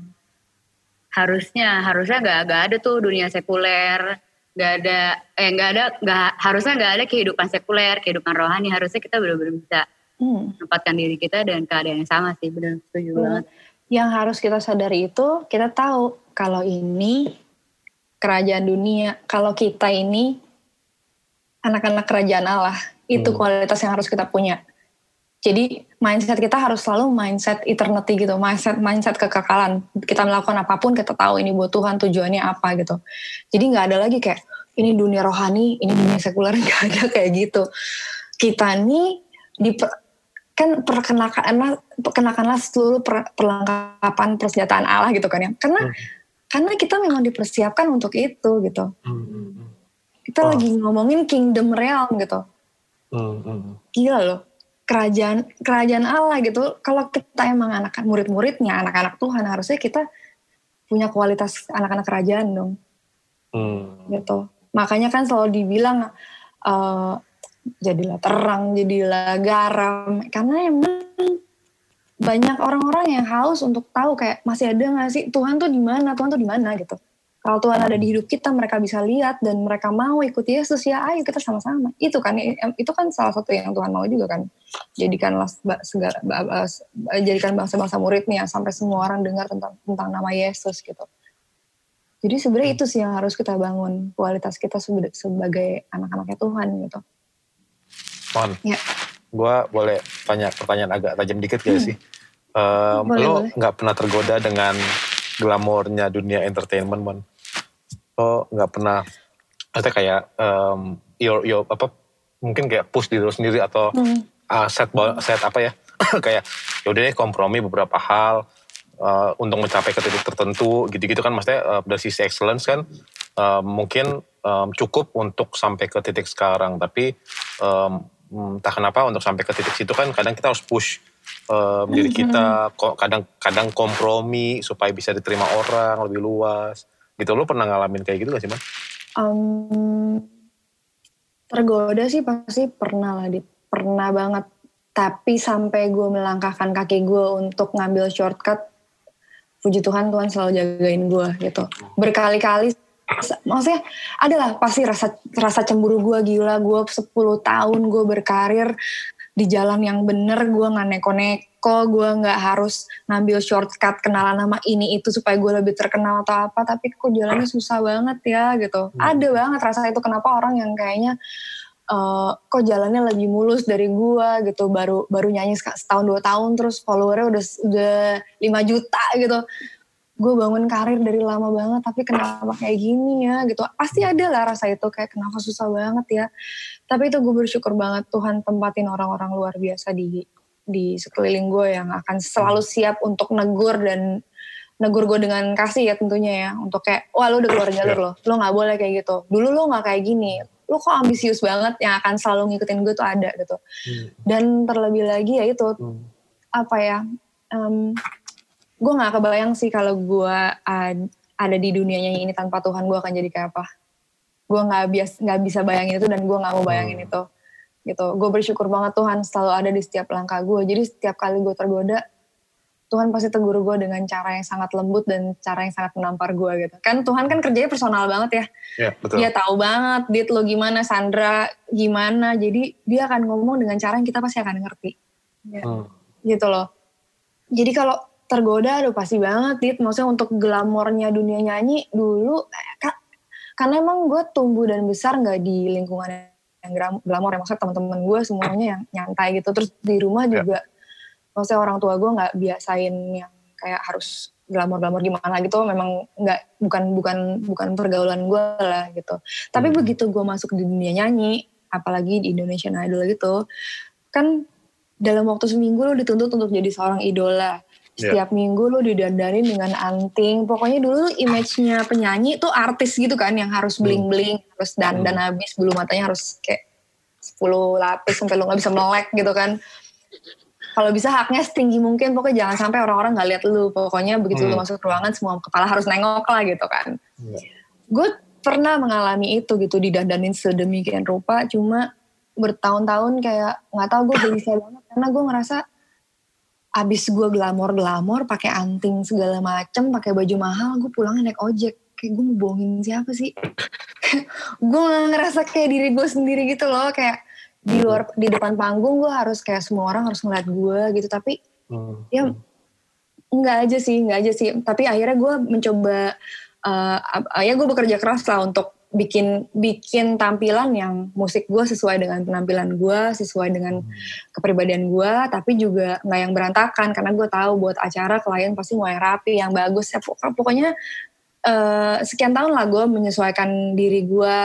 S2: harusnya harusnya nggak nggak ada tuh dunia sekuler. Nggak ada eh nggak ada nggak harusnya nggak ada kehidupan sekuler kehidupan rohani. Harusnya kita benar-benar bisa
S3: Hmm.
S2: menempatkan diri kita dan keadaan yang sama sih. Benar setuju
S3: Hmm.
S2: banget.
S3: Yang harus kita sadari itu kita tahu kalau ini kerajaan dunia kalau kita ini anak-anak kerajaan Allah. Itu
S1: Hmm.
S3: kualitas yang harus kita punya. Jadi mindset kita harus selalu mindset eternity gitu mindset mindset kekekalan kita melakukan apa pun kita tahu ini buat Tuhan tujuannya apa gitu jadi nggak ada lagi kayak ini dunia rohani ini dunia sekuler nggak ada kayak gitu kita nih di kan perkenakanlah perkenakanlah seluruh per- perlengkapan persenjataan Allah gitu kan ya karena
S1: Hmm.
S3: karena kita memang dipersiapkan untuk itu gitu
S1: Hmm.
S3: kita
S1: Wah.
S3: lagi ngomongin kingdom realm gitu
S1: Hmm. Hmm.
S3: gila loh kerajaan kerajaan Allah gitu. Kalau kita emang anak murid-muridnya anak-anak Tuhan harusnya kita punya kualitas anak-anak kerajaan dong.
S1: Hmm.
S3: gitu. Makanya kan selalu dibilang eh, jadilah terang jadilah garam. Karena emang banyak orang-orang yang haus untuk tahu kayak masih ada nggak sih? Tuhan tuh di mana? Tuhan tuh di mana? Gitu kalau Tuhan ada di hidup kita mereka bisa lihat dan mereka mau ikut Yesus ya ayo kita sama-sama itu kan itu kan salah satu yang Tuhan mau juga kan jadikanlah segala jadikan bangsa-bangsa muridnya sampai semua orang dengar tentang tentang nama Yesus gitu jadi sebenarnya itu sih yang harus kita bangun kualitas kita sebagai anak-anaknya Tuhan gitu
S1: Mon.
S3: Ya.
S1: gue boleh tanya pertanyaan agak tajam dikit gak
S3: Hmm.
S1: sih? Um,
S3: Boleh,
S1: lo nggak pernah tergoda dengan glamornya dunia entertainment, mon? Lo nggak pernah, maksudnya kayak um, your, your, apa, mungkin kayak push diri lo sendiri atau
S3: Hmm.
S1: uh, set set apa ya kayak yaudah deh kompromi beberapa hal uh, untuk mencapai ke titik tertentu gitu-gitu kan maksudnya uh, dari sisi excellence kan uh, mungkin um, cukup untuk sampai ke titik sekarang. Tapi um, entah kenapa untuk sampai ke titik situ kan kadang kita harus push um, diri kita kok kadang-kadang kompromi supaya bisa diterima orang lebih luas gitu lo pernah ngalamin kayak gitu gak sih man?
S3: Um, tergoda sih pasti pernah lah, Dit. Pernah banget. Tapi sampai gue melangkahkan kaki gue untuk ngambil shortcut, puji Tuhan Tuhan selalu jagain gue gitu. Berkali-kali, maksudnya adalah pasti rasa rasa cemburu gue gila. Gue 10 tahun gue berkarir di jalan yang bener, gue nggak neko-neko, gue nggak harus ngambil shortcut kenalan nama ini itu supaya gue lebih terkenal atau apa. Tapi kok jalannya susah banget ya gitu.
S1: Hmm.
S3: Ada banget rasa itu kenapa orang yang kayaknya eh, kok jalannya lebih mulus dari gua gitu baru baru nyanyi setahun dua tahun terus followernya udah udah 5 juta gitu gue bangun karir dari lama banget tapi kenapa kayak gini ya gitu pasti ada lah rasa itu kayak kenapa susah banget ya tapi itu gue bersyukur banget Tuhan tempatin orang-orang luar biasa di di sekeliling gue yang akan selalu siap untuk negur dan negur gue dengan kasih ya tentunya ya. Untuk kayak wah lu udah keluar jalur lo lo nggak boleh kayak gitu. Dulu lo nggak kayak gini. Lo kok ambisius banget yang akan selalu ngikutin gue tuh ada gitu. Dan terlebih lagi ya itu
S1: Hmm.
S3: apa ya em, gue nggak kebayang sih kalau gue ad- ada di dunia nyanyi ini tanpa Tuhan gue akan jadi kayak apa. Gue nggak bias nggak bisa bayangin itu dan gue nggak mau bayangin
S1: Hmm.
S3: itu gitu. Gue bersyukur banget Tuhan selalu ada di setiap langkah gue jadi setiap kali gue tergoda Tuhan pasti tegur gue dengan cara yang sangat lembut dan cara yang sangat menampar gue gitu. Kan Tuhan kan kerjanya personal banget ya.
S1: Ya betul.
S3: dia tahu banget dit lo gimana Sandra gimana. Jadi dia akan ngomong dengan cara yang kita pasti akan ngerti.
S1: Hmm.
S3: gitu loh. Jadi kalau tergoda aduh pasti banget dit. Maksudnya untuk glamornya dunia nyanyi dulu eh, ka- karena emang gue tumbuh dan besar nggak di lingkungan yang glamor ya maksudnya teman-teman gue semuanya yang nyantai gitu terus di rumah
S1: Ya.
S3: juga maksudnya orang tua gue nggak biasain yang kayak harus glamor-glamor gimana gitu memang nggak bukan bukan bukan pergaulan gue lah gitu tapi
S1: Hmm.
S3: begitu gue masuk di dunia nyanyi apalagi di Indonesian Idol gitu kan dalam waktu seminggu lo dituntut untuk jadi seorang idola
S1: Ya.
S3: setiap minggu lo didandanin dengan anting pokoknya dulu image-nya penyanyi tuh artis gitu kan yang harus
S1: Hmm.
S3: bling-bling harus dandan habis bulu matanya harus kayak 10 lapis sampai lo nggak bisa melek gitu kan kalau bisa haknya setinggi mungkin pokoknya jangan sampai orang-orang nggak lihat lu pokoknya begitu lu
S1: Hmm.
S3: masuk ruangan semua kepala harus nengok lah gitu kan
S1: Ya.
S3: gue pernah mengalami itu gitu didandanin sedemikian rupa cuma bertahun-tahun kayak nggak tahu gue gelisah banget karena gue ngerasa abis gue glamor-glamor pakai anting segala macem pakai baju mahal gue pulangnya naik ojek. Kayak gue mau bohongin siapa sih? Gue ngerasa kayak diri gue sendiri gitu loh. Kayak di luar di depan panggung gue harus kayak semua orang harus ngeliat gue gitu. Tapi
S1: Hmm.
S3: ya nggak aja sih nggak aja sih. Tapi akhirnya gue mencoba eh, ap- ya gue bekerja keras lah untuk bikin bikin tampilan yang musik gue sesuai dengan penampilan gue sesuai dengan kepribadian gue tapi juga nggak yang berantakan karena gue tahu buat acara klien pasti mau yang rapi yang bagus ya pok- pokoknya eh, sekian tahun lah gue menyesuaikan diri gue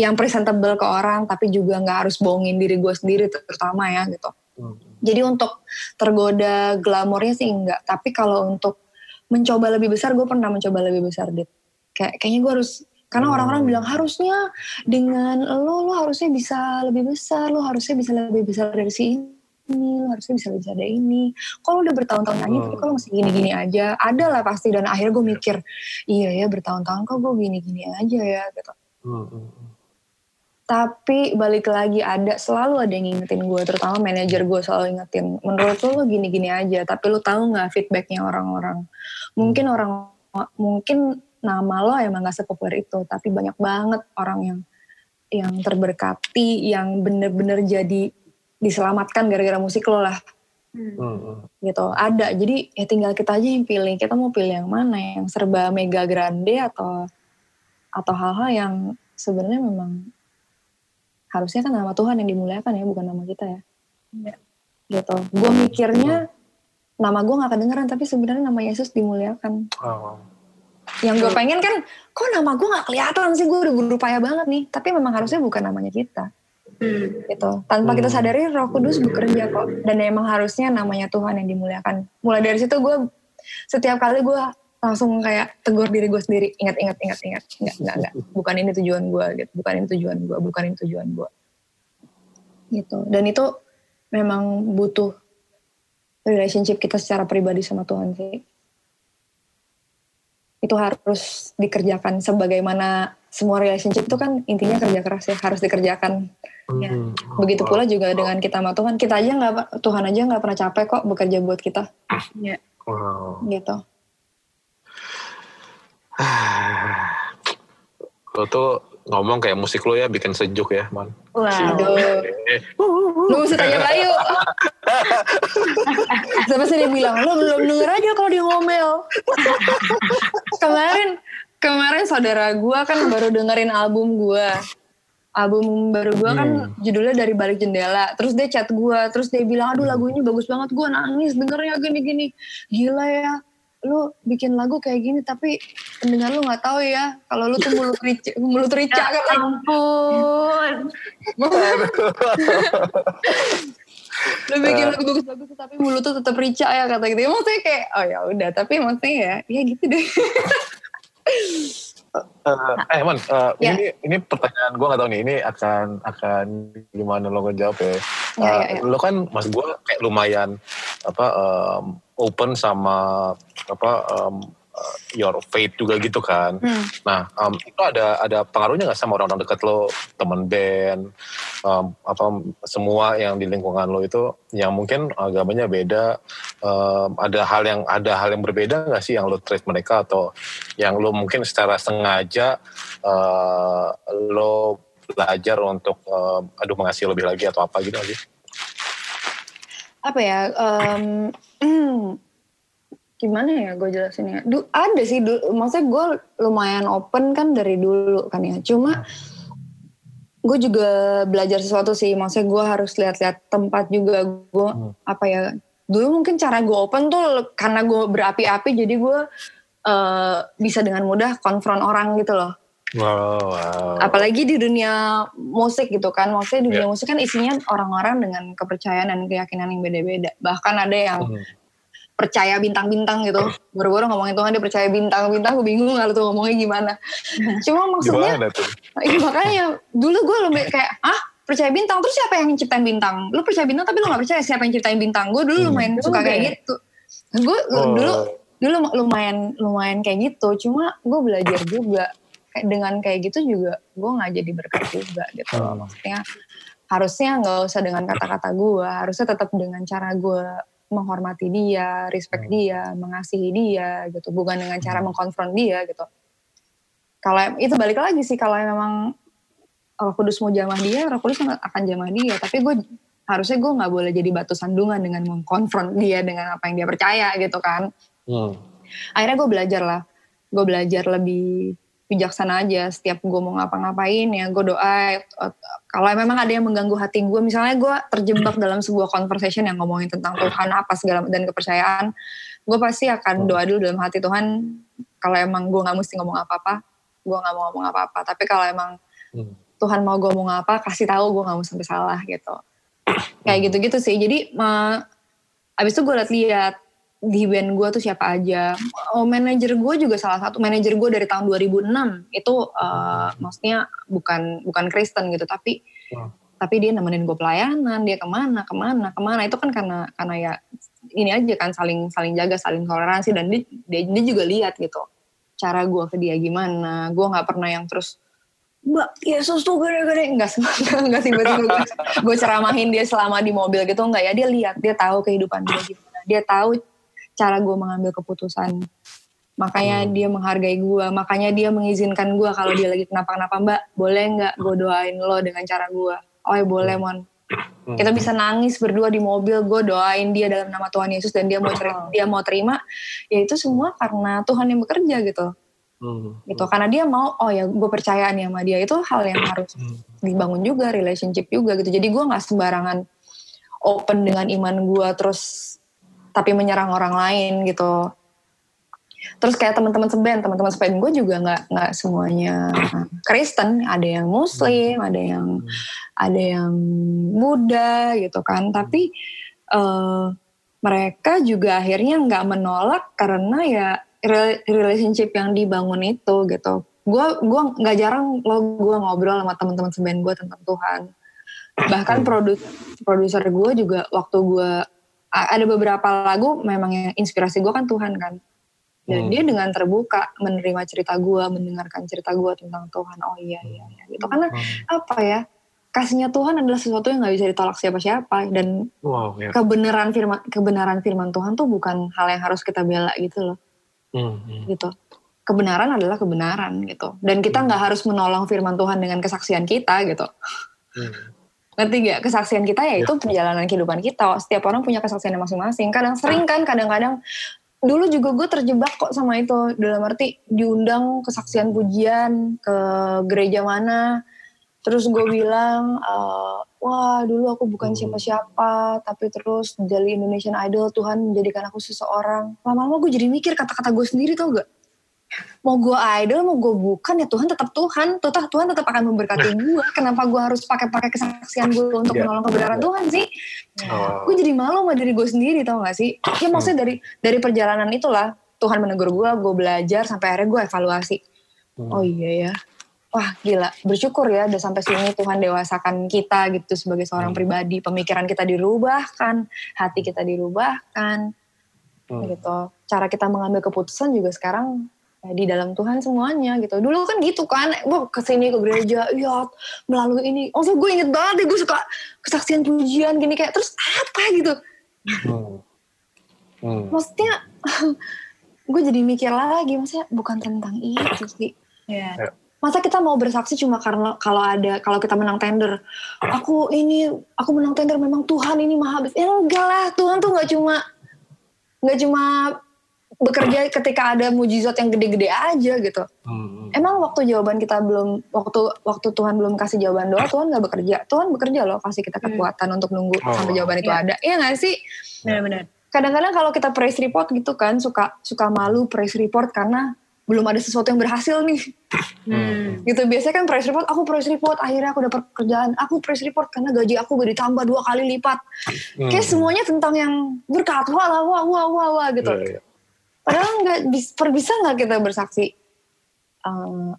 S3: yang presentable ke orang tapi juga nggak harus bohongin diri gue sendiri terutama ya gitu
S1: Hmm.
S3: jadi untuk tergoda glamornya sih enggak. Tapi kalau untuk mencoba lebih besar, gue pernah mencoba lebih besar, Dit. Kayak, kayaknya gue harus, karena
S1: Hmm.
S3: orang-orang bilang harusnya dengan lo, lo harusnya bisa lebih besar, lo harusnya bisa lebih besar dari si ini, lo harusnya bisa lebih besar dari ini. Kalau udah bertahun-tahun nyanyi, tapi
S1: Hmm.
S3: kalau masih gini-gini aja, ada lah pasti. Dan akhirnya gue mikir, iya ya bertahun-tahun kok gue gini-gini aja ya, gitu.
S1: Hmm.
S3: Tapi balik lagi ada selalu ada yang ngingetin gue, terutama manajer gue selalu ingetin. Menurut lo, lo gini-gini aja, tapi lo tahu nggak feedbacknya orang-orang? Mungkin orang mungkin nama lo emang gak sepopuler itu, tapi banyak banget orang yang yang terberkati, yang bener-bener jadi diselamatkan gara-gara musik lo lah
S1: Hmm, hmm.
S3: gitu. Ada, jadi ya tinggal kita aja yang pilih. Kita mau pilih yang mana, yang serba mega grande atau atau hal-hal yang sebenarnya memang harusnya kan nama Tuhan yang dimuliakan ya, bukan nama kita ya. gitu gue mikirnya nama gue gak kedengeran tapi sebenarnya nama Yesus dimuliakan
S1: Oh.
S3: Yang gue pengen kan kok nama gue gak kelihatan sih? Gue udah berupaya banget nih. Tapi memang harusnya bukan namanya kita.
S2: Hmm.
S3: gitu. Tanpa kita
S1: Hmm.
S3: sadari Roh Kudus bekerja kok. Dan emang harusnya namanya Tuhan yang dimuliakan. Mulai dari situ gue setiap kali gue langsung kayak tegur diri gue sendiri ingat ingat ingat ingat. Enggak enggak enggak bukan ini tujuan gue gitu. Bukan ini tujuan gue bukan ini tujuan gue gitu. Dan itu memang butuh relationship kita secara pribadi sama Tuhan sih itu harus dikerjakan sebagaimana semua relationship itu kan intinya kerja keras ya harus dikerjakan
S2: Ya.
S1: Hmm.
S3: begitu pula juga dengan kita sama Tuhan kita aja nggak Tuhan aja nggak pernah capek kok bekerja buat kita
S2: Ya.
S1: Wow.
S3: gitu
S1: Lo tuh ngomong kayak musik lo ya bikin sejuk ya, Man.
S2: Wow.
S3: aduh
S1: Eh,
S3: lu tanya Bayu siapa sih dia bilang lu belum denger aja kalau dia ngomel. Kemarin kemarin saudara gua kan baru dengerin album gua. Album baru gua kan judulnya dari balik jendela. Terus dia chat gua terus dia bilang aduh lagu ini bagus banget. Gua nangis dengernya gini-gini. Gila ya lu bikin lagu kayak gini tapi pendengar lu nggak tahu ya kalau lu tuh mulut rica mulut rica
S2: Ya
S3: kan?
S2: ampun.
S3: lu bikin lagu bagus-bagus tapi mulut tuh tetap rica ya kata gitu maksudnya kayak oh ya udah tapi maksudnya ya ya gitu deh
S1: eh, Man, eh,
S3: Ya.
S1: ini ini pertanyaan gue gak tahu nih, ini akan akan gimana lo ngejawab ya?
S3: Ya,
S1: Eh,
S3: ya, ya.
S1: Lo kan, mas gue kayak lumayan apa em, open sama apa em, eh, your faith juga gitu kan.
S3: Hmm.
S1: Nah, em, itu ada ada pengaruhnya nggak sama orang-orang dekat lo, teman band, em, apa semua yang di lingkungan lo itu yang mungkin agamanya beda, em, ada hal yang ada hal yang berbeda nggak sih yang lo treat mereka atau yang lo mungkin secara sengaja eh, lo belajar untuk em, aduh mengasihi lebih lagi atau apa gitu sih?
S3: apa ya hmm, gimana ya gue jelasinnya du, ada sih du, maksudnya gue lumayan open kan dari dulu kan ya cuma gue juga belajar sesuatu sih maksudnya gue harus lihat-lihat tempat juga gue
S1: Hmm.
S3: apa ya dulu mungkin cara gue open tuh karena gue berapi-api jadi gue eh, bisa dengan mudah konfront orang gitu loh
S1: Wow, wow.
S3: apalagi di dunia musik gitu kan maksudnya di dunia
S1: Iya.
S3: musik kan isinya orang-orang dengan kepercayaan dan keyakinan yang beda-beda bahkan ada yang
S1: Hmm.
S3: Percaya bintang-bintang gitu baru-baru ngomongin Tuhan dia percaya bintang-bintang gue bingung kalau tuh ngomongnya gimana cuma maksudnya? Iya, makanya dulu gue lebih kayak ah percaya bintang terus siapa yang ciptain bintang lu percaya bintang tapi lu gak percaya siapa yang ciptain bintang gue dulu
S1: Hmm.
S3: lumayan suka
S2: Juga
S3: kayak
S2: ya?
S3: gitu gue
S1: Oh.
S3: dulu dulu lumayan lumayan kayak gitu cuma gue belajar juga kayak dengan kayak gitu juga gue nggak jadi berkat juga gitu.
S1: Hmm.
S3: maksudnya harusnya nggak usah dengan kata-kata gue harusnya tetap dengan cara gue menghormati dia respect
S1: Hmm.
S3: dia mengasihi dia gitu. Bukan dengan cara mengkonfront dia gitu. Kalau itu balik lagi sih kalau memang Roh Kudus mau jamah dia Roh Kudus akan jamah dia. Tapi gue harusnya gue nggak boleh jadi batu sandungan dengan mengkonfront dia dengan apa yang dia percaya gitu kan.
S1: Hmm.
S3: akhirnya gue belajar lah gue belajar lebih bijaksana aja. Setiap gue mau ngapa-ngapain ya gue doa eh, kalau memang ada yang mengganggu hati gue misalnya gue terjebak dalam sebuah conversation yang ngomongin tentang Tuhan apa segala dan kepercayaan gue pasti akan doa dulu dalam hati Tuhan kalau emang gue nggak mesti ngomong apa-apa gue nggak mau ngomong apa-apa. Tapi kalau emang
S1: Hmm.
S3: Tuhan mau gue ngomong apa kasih tahu gue nggak mau sampai salah gitu. Kayak gitu-gitu sih. Jadi ma- abis itu gue lihat-lihat di band gue tuh siapa aja. Oh, manajer gue juga salah satu. Manajer gue dari tahun 2006 itu uh, maksudnya bukan bukan Kristen gitu tapi
S1: Wow.
S3: tapi dia nemenin gue pelayanan. Dia ke mana ke mana ke mana. Itu kan karena karena ya ini aja kan saling saling jaga saling toleransi. Dan dia dia, dia juga lihat gitu cara gue ke dia gimana. Gue nggak pernah yang terus Mbak Yesus tuh gede-gede. Nggak nggak tiba-tiba gue, gue ceramahin dia selama di mobil gitu nggak ya. Dia lihat dia tahu kehidupan dia gimana. Dia tahu cara gue mengambil keputusan. Makanya dia menghargai gue makanya dia mengizinkan gue kalau dia lagi kenapa-kenapa mbak boleh nggak gue doain lo dengan cara gue oh ya boleh mon.
S1: Hmm.
S3: kita bisa nangis berdua di mobil gue doain dia dalam nama Tuhan Yesus dan dia mau terima, dia mau terima ya itu semua karena Tuhan yang bekerja gitu
S1: Hmm.
S3: gitu karena dia mau oh ya gue percaya nih sama dia. Itu hal yang harus
S1: Hmm.
S3: dibangun juga relationship juga gitu. Jadi gue nggak sembarangan open dengan iman gue terus tapi menyerang orang lain gitu. Terus kayak teman-teman seben teman-teman seben gue juga nggak nggak semuanya Kristen. Ada yang Muslim ada yang ada yang Buddha gitu kan. Tapi uh, mereka juga akhirnya nggak menolak karena ya relationship yang dibangun itu gitu. Gue gue nggak jarang lo gue ngobrol sama teman-teman seben gue tentang Tuhan. Bahkan produs produser gue juga waktu gue ada beberapa lagu memang yang inspirasi gue kan Tuhan kan dan hmm. dia dengan terbuka menerima cerita gue, mendengarkan cerita gue tentang Tuhan. Oh iya iya, iya. gitu. Karena hmm. apa ya? Kasihnya Tuhan adalah sesuatu yang nggak bisa ditolak siapa-siapa dan wow, ya. kebenaran firman kebenaran firman Tuhan tuh bukan hal yang harus kita bela gitu loh. Hmm, hmm. Gitu. Kebenaran adalah kebenaran gitu. Dan kita hmm. nggak hmm. harus menolong firman Tuhan dengan kesaksian kita gitu. Hmm. Ngerti gak? Kesaksian kita ya itu ya. perjalanan kehidupan kita. Setiap orang punya kesaksian masing-masing. Kadang sering kan, kadang-kadang dulu juga gue terjebak kok sama itu dalam arti diundang kesaksian pujian ke gereja mana terus gue bilang uh, wah dulu aku bukan hmm. siapa-siapa tapi terus jadi Indonesian Idol Tuhan menjadikan aku seseorang lama-lama gue jadi mikir kata-kata gue sendiri tau gak mau gue idol mau gue bukan ya Tuhan tetap Tuhan Tuhan Tuhan tetap akan memberkati gue kenapa gue harus pakai-pakai kesaksian gue untuk yeah. menolong kebenaran yeah. Tuhan sih oh. gue jadi malu sama diri gue sendiri tau gak sih ya maksudnya dari dari perjalanan itulah Tuhan menegur gue gue belajar sampai akhirnya gue evaluasi hmm. oh iya ya wah gila bersyukur ya udah sampai sini Tuhan dewasakan kita gitu sebagai seorang hmm. pribadi pemikiran kita dirubahkan hati kita dirubahkan hmm. gitu cara kita mengambil keputusan juga sekarang ya, di dalam Tuhan semuanya gitu. Dulu kan gitu kan, gue ke sini ke gereja, iya melalui ini. Oh, gue inget banget deh, gue suka kesaksian pujian gini kayak terus apa gitu. Hmm. Hmm. Maksudnya gue jadi mikir lagi, maksudnya bukan tentang itu sih. Yeah. Yeah. Masa kita mau bersaksi cuma karena kalau ada kalau kita menang tender, aku ini aku menang tender memang Tuhan ini maha besar. Ya enggak lah, Tuhan tuh nggak cuma nggak cuma bekerja ketika ada mujizat yang gede-gede aja gitu. Hmm. Emang waktu jawaban kita belum waktu waktu Tuhan belum kasih jawaban doa Tuhan nggak bekerja. Tuhan bekerja loh kasih kita hmm. kekuatan hmm. untuk nunggu oh. sampai jawaban itu ya. ada. Iya nggak sih? Benar-benar. Kadang-kadang kalau kita press report gitu kan suka suka malu press report karena belum ada sesuatu yang berhasil nih. Hmm. Gitu biasanya kan press report, aku press report, akhirnya aku dapat pekerjaan, aku press report karena gaji aku gak ditambah dua kali lipat. Hmm. Kayak semuanya tentang yang berkat, wah wah wah wah wah gitu. Yeah, yeah. Padahal nggak bisa nggak kita bersaksi. Uh,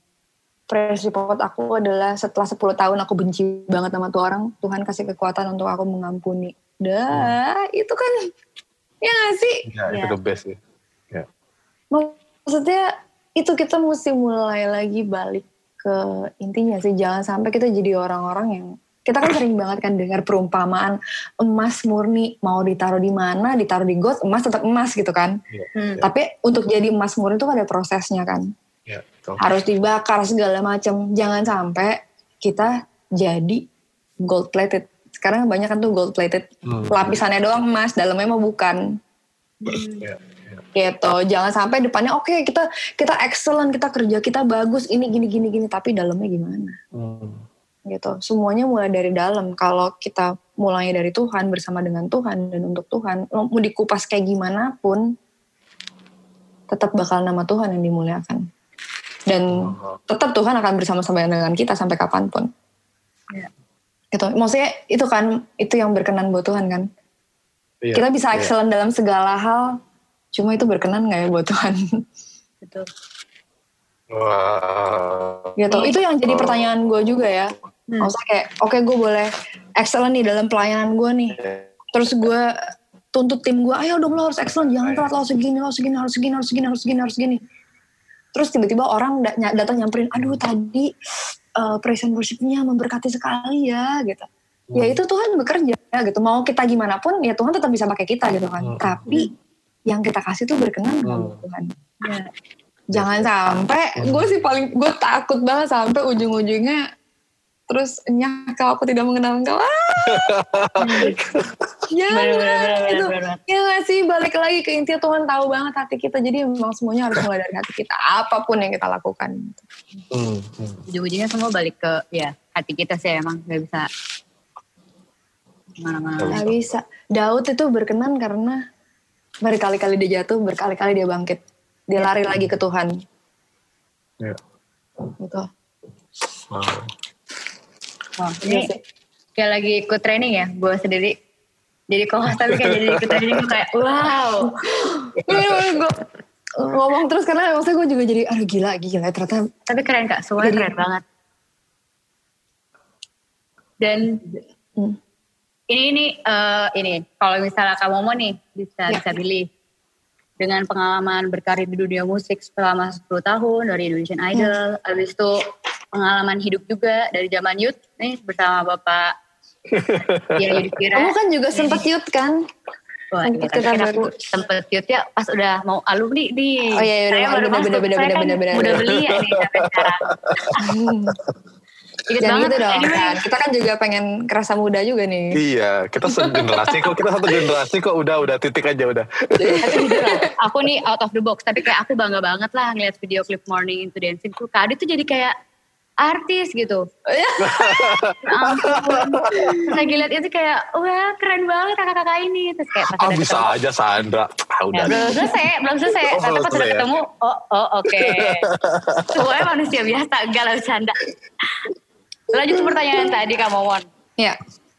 S3: press report aku adalah setelah 10 tahun aku benci banget sama tuh orang, Tuhan kasih kekuatan untuk aku mengampuni. Dah, hmm. itu kan ya gak sih?
S1: Ya, ya. itu the best sih. Ya.
S3: Maksudnya itu kita mesti mulai lagi balik ke intinya sih, jangan sampai kita jadi orang-orang yang kita kan sering banget kan dengar perumpamaan emas murni mau ditaruh di mana ditaruh di got emas tetap emas gitu kan. Yeah, hmm. yeah. tapi untuk jadi emas murni itu ada prosesnya kan. Yeah, harus dibakar segala macam. Jangan sampai kita jadi gold plated. Sekarang banyak kan tuh gold plated. Hmm. lapisannya doang emas dalamnya mau bukan. Hmm. yeah gitu. Jangan sampai depannya oke okay, kita kita excellent kita kerja kita bagus ini gini gini gini tapi dalamnya gimana? Hmm gitu. Semuanya mulai dari dalam. Kalau kita mulainya dari Tuhan bersama dengan Tuhan dan untuk Tuhan, mau dikupas kayak gimana pun, tetap bakal nama Tuhan yang dimuliakan. Dan tetap Tuhan akan bersama-sama dengan kita sampai kapan pun. Ya. Gitu. Maksudnya itu kan itu yang berkenan buat Tuhan kan. Iya, kita bisa iya. excellent dalam segala hal, cuma itu berkenan nggak ya buat Tuhan? Betul. Wow. Gitu. Itu yang jadi pertanyaan gue juga ya. Hmm. Maksudnya kayak, oke okay, gue boleh excellent nih dalam pelayanan gue nih. Terus gue tuntut tim gue, ayo dong lo harus excellent, jangan telat lo segini, lo segini, harus segini, harus segini, harus segini, harus segini. Terus tiba-tiba orang datang nyamperin, aduh tadi uh, praise and worshipnya memberkati sekali ya gitu. Ya hmm. Ya itu Tuhan bekerja gitu. Mau kita gimana pun ya Tuhan tetap bisa pakai kita gitu kan. Hmm. Tapi yang kita kasih tuh berkenan hmm. Tuhan. Ya. Jangan sampai, gue sih paling, gue takut banget sampai ujung-ujungnya terus nyah kalau aku tidak mengenal engkau ah! Ya itu ya gak sih balik lagi ke intinya Tuhan tahu banget hati kita. Jadi memang semuanya harus mulai dari hati kita. Apa pun yang kita lakukan.
S2: Hmm, hmm. ujung-ujungnya semua balik ke ya hati kita sih emang. Gak bisa Mana-mana.
S3: Gak bisa. Daud itu berkenan karena berkali-kali dia jatuh, berkali-kali dia bangkit. Dia lari lagi ke Tuhan.
S1: Iya.
S3: Gitu.
S1: Wow.
S2: Wah, ini kayak lagi ikut training ya, gue sendiri. Jadi kalau tapi kayak jadi ikut training gue kayak wow.
S3: gue ngomong terus karena maksudnya gue juga jadi aduh gila gila ternyata
S2: Tapi keren kak, semua
S3: Jadi-
S2: keren banget. Dan
S3: Hmm.
S2: ini ini eh, ini kalau misalnya kamu mau nih bisa
S3: Ya.
S2: bisa pilih dengan pengalaman berkarir di dunia musik selama 10 tahun dari Indonesian
S3: Hmm.
S2: Idol, habis itu pengalaman hidup juga dari zaman youth nih bersama Bapak Dia Yudhistira.
S3: kamu kan juga sempat youth kan?
S2: Wah,
S3: Sempet
S2: iya, tapi
S3: kita
S2: kan aku
S3: baru-
S2: sempet youth ya pas udah mau alumni nih.
S3: Oh, iya, iya, udah bener, bener,
S2: saya
S3: bener,
S2: kan
S3: bener, bener,
S2: Udah ya
S3: Jangan
S2: banget.
S3: gitu dong
S2: anyway,
S3: kan kita kan juga pengen kerasa muda juga nih
S1: Iya, kita segenerasi kok. Kita satu generasi kok udah udah titik aja udah.
S2: tapi jujur lah, aku nih out of the box. Tapi kayak aku bangga banget lah ngeliat video klip Morning into Dancing tuh. Kak Adi tuh jadi kayak artis gitu.
S3: Iya.
S2: Ya lagi liat itu kayak, wah keren banget kakak-kakak ini. Terus kayak pas
S1: Ah bisa
S2: ketemu,
S1: aja Sandra. Ah,
S2: Ya,
S1: udah.
S2: belum selesai, belum selesai.
S1: Oh,
S2: Tapi pas udah
S1: ya?
S2: ketemu, oh, oh oke. Semuanya manusia biasa, enggak lah bercanda. Lanjut ke pertanyaan tadi Kak Momon.
S3: ya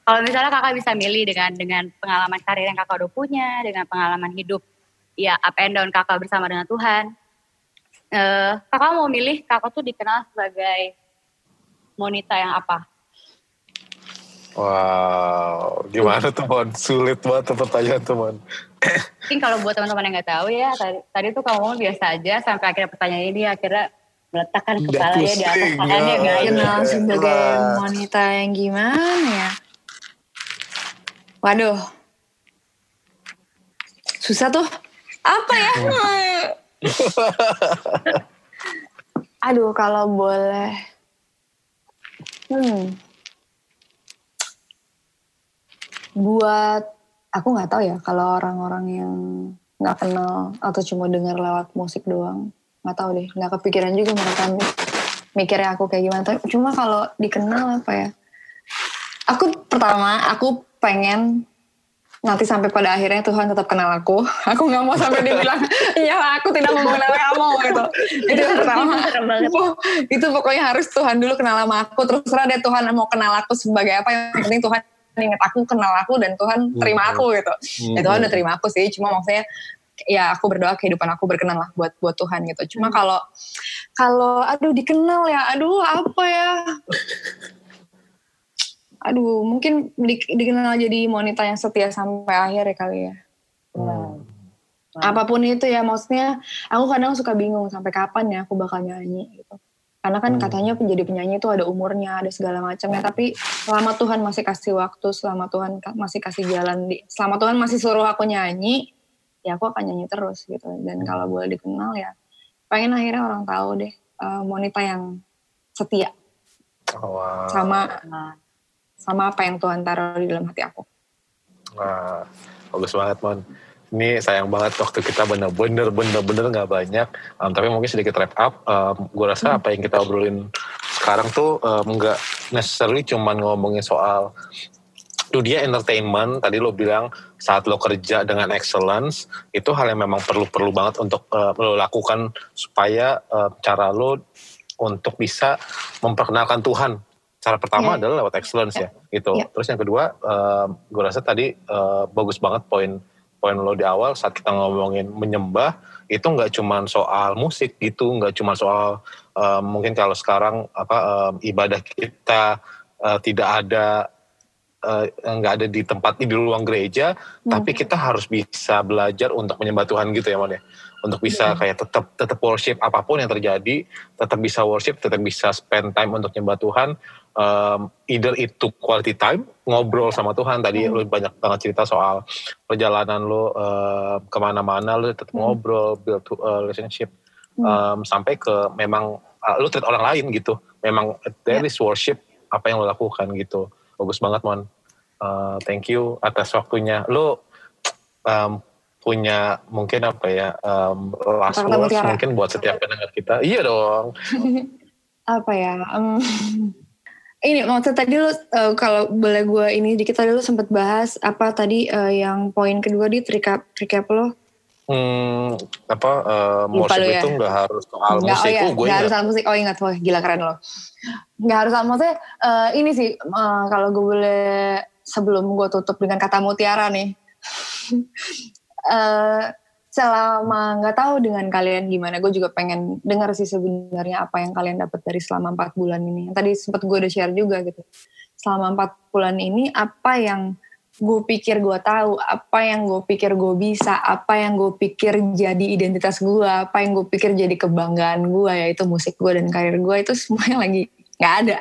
S2: Kalau misalnya kakak bisa milih dengan dengan pengalaman karir yang kakak udah punya, dengan pengalaman hidup, ya up and down kakak bersama dengan Tuhan. eh kakak mau milih kakak tuh dikenal sebagai monita yang apa?
S1: Wow, gimana tuh Mon? Sulit banget pertanyaan tuh Mon.
S2: Mungkin kalau buat teman-teman yang nggak tahu ya, tadi, tadi tuh kamu biasa aja sampai akhirnya pertanyaan ini akhirnya meletakkan
S1: Udah
S2: kepalanya di atas tangannya
S1: ya.
S2: guys.
S3: kenal sebagai wanita yang gimana ya? Waduh. Susah tuh. Apa ya? Aduh kalau boleh. Hmm. Buat aku nggak tahu ya kalau orang-orang yang nggak kenal atau cuma dengar lewat musik doang nggak tahu deh nggak kepikiran juga mereka mikirnya aku kayak gimana. Tapi cuma kalau dikenal apa ya? Aku pertama aku pengen nanti sampai pada akhirnya Tuhan tetap kenal aku. Aku nggak mau sampai dibilang iya aku tidak mau mengenal kamu gitu. Itu yang pertama. Itu pokoknya harus Tuhan dulu kenal sama aku. Terus deh Tuhan mau kenal aku sebagai apa yang penting Tuhan ingat aku kenal aku dan Tuhan terima aku gitu. Ya Tuhan udah terima aku sih cuma maksudnya ya aku berdoa kehidupan aku berkenan lah buat buat Tuhan gitu. Cuma kalau kalau aduh dikenal ya aduh apa ya? Aduh mungkin di- dikenal jadi wanita yang setia sampai akhir ya kali ya.
S1: Hmm.
S3: apa pun itu ya maksudnya aku kadang suka bingung sampai kapan ya aku bakal nyanyi gitu. Karena kan
S1: Hmm.
S3: katanya menjadi penyanyi itu ada umurnya ada segala macamnya. Tapi selama Tuhan masih kasih waktu selama Tuhan masih kasih jalan di selama Tuhan masih suruh aku nyanyi ya aku akan nyanyi terus gitu dan kalau boleh dikenal ya pengen akhirnya orang tahu deh eh, wanita yang setia
S1: Oh, wow.
S3: sama sama apa yang Tuhan taruh di dalam hati aku
S1: Wah, bagus banget Mon. Ini sayang banget waktu kita bener-bener bener-bener nggak banyak. Um, tapi mungkin sedikit wrap up. Um, gue rasa apa yang kita obrolin sekarang tuh um, nggak necessarily cuman ngomongin soal dunia entertainment. Tadi lo bilang saat lo kerja dengan excellence itu hal yang memang perlu-perlu banget untuk uh, lo lakukan supaya uh, cara lo untuk bisa memperkenalkan Tuhan. Cara pertama
S3: Iya.
S1: adalah lewat excellence ya, gitu.
S3: Iya.
S1: Terus yang kedua, gue rasa tadi uh, bagus banget poin poin lo di awal saat kita ngomongin menyembah itu nggak cuma soal musik gitu, nggak cuma soal uh, mungkin kalau sekarang apa um, ibadah kita uh, tidak ada uh, nggak ada di tempat di ruang gereja, tapi kita harus bisa belajar untuk menyembah Tuhan gitu ya, Mon ya. Untuk bisa kayak tetap tetap worship apa pun yang terjadi, tetap bisa worship, tetap bisa spend time untuk nyembah Tuhan. Um, either itu quality time, ngobrol sama Tuhan. Tadi lu banyak banget cerita soal perjalanan lu uh, ke mana-mana, lu tetap ngobrol, build to, uh, relationship, um, sampai ke memang uh, lu treat orang lain gitu. Memang there is worship apa yang lu lakukan gitu. Bagus banget, Mon. Uh, thank you atas waktunya. Lu um, punya mungkin apa ya um, last words
S3: mutiara.
S1: mungkin buat setiap pendengar kita. Iya dong.
S3: apa ya em, ini maksud tadi lu uh, kalau boleh gue ini dikit tadi lu sempat bahas apa tadi uh, yang poin kedua di recap recap lo
S1: Hmm, apa uh, musik ya? itu nggak harus soal
S3: nggak,
S1: musik.
S3: Oh, iya.
S1: oh, gue
S3: nggak harus soal musik. Oh ingat, wah gila keren loh. Nggak harus soal musik. Uh, ini sih uh, kalau gue boleh sebelum gue tutup dengan kata mutiara nih. uh, selama nggak tahu dengan kalian gimana, gue juga pengen dengar sih sebenarnya apa yang kalian dapat dari selama empat bulan ini. Tadi sempat gue udah share juga gitu. Selama empat bulan ini apa yang gue pikir gue tahu apa yang gue pikir gue bisa apa yang gue pikir jadi identitas gue apa yang gue pikir jadi kebanggaan gue yaitu musik gue dan karir gue itu semuanya lagi nggak ada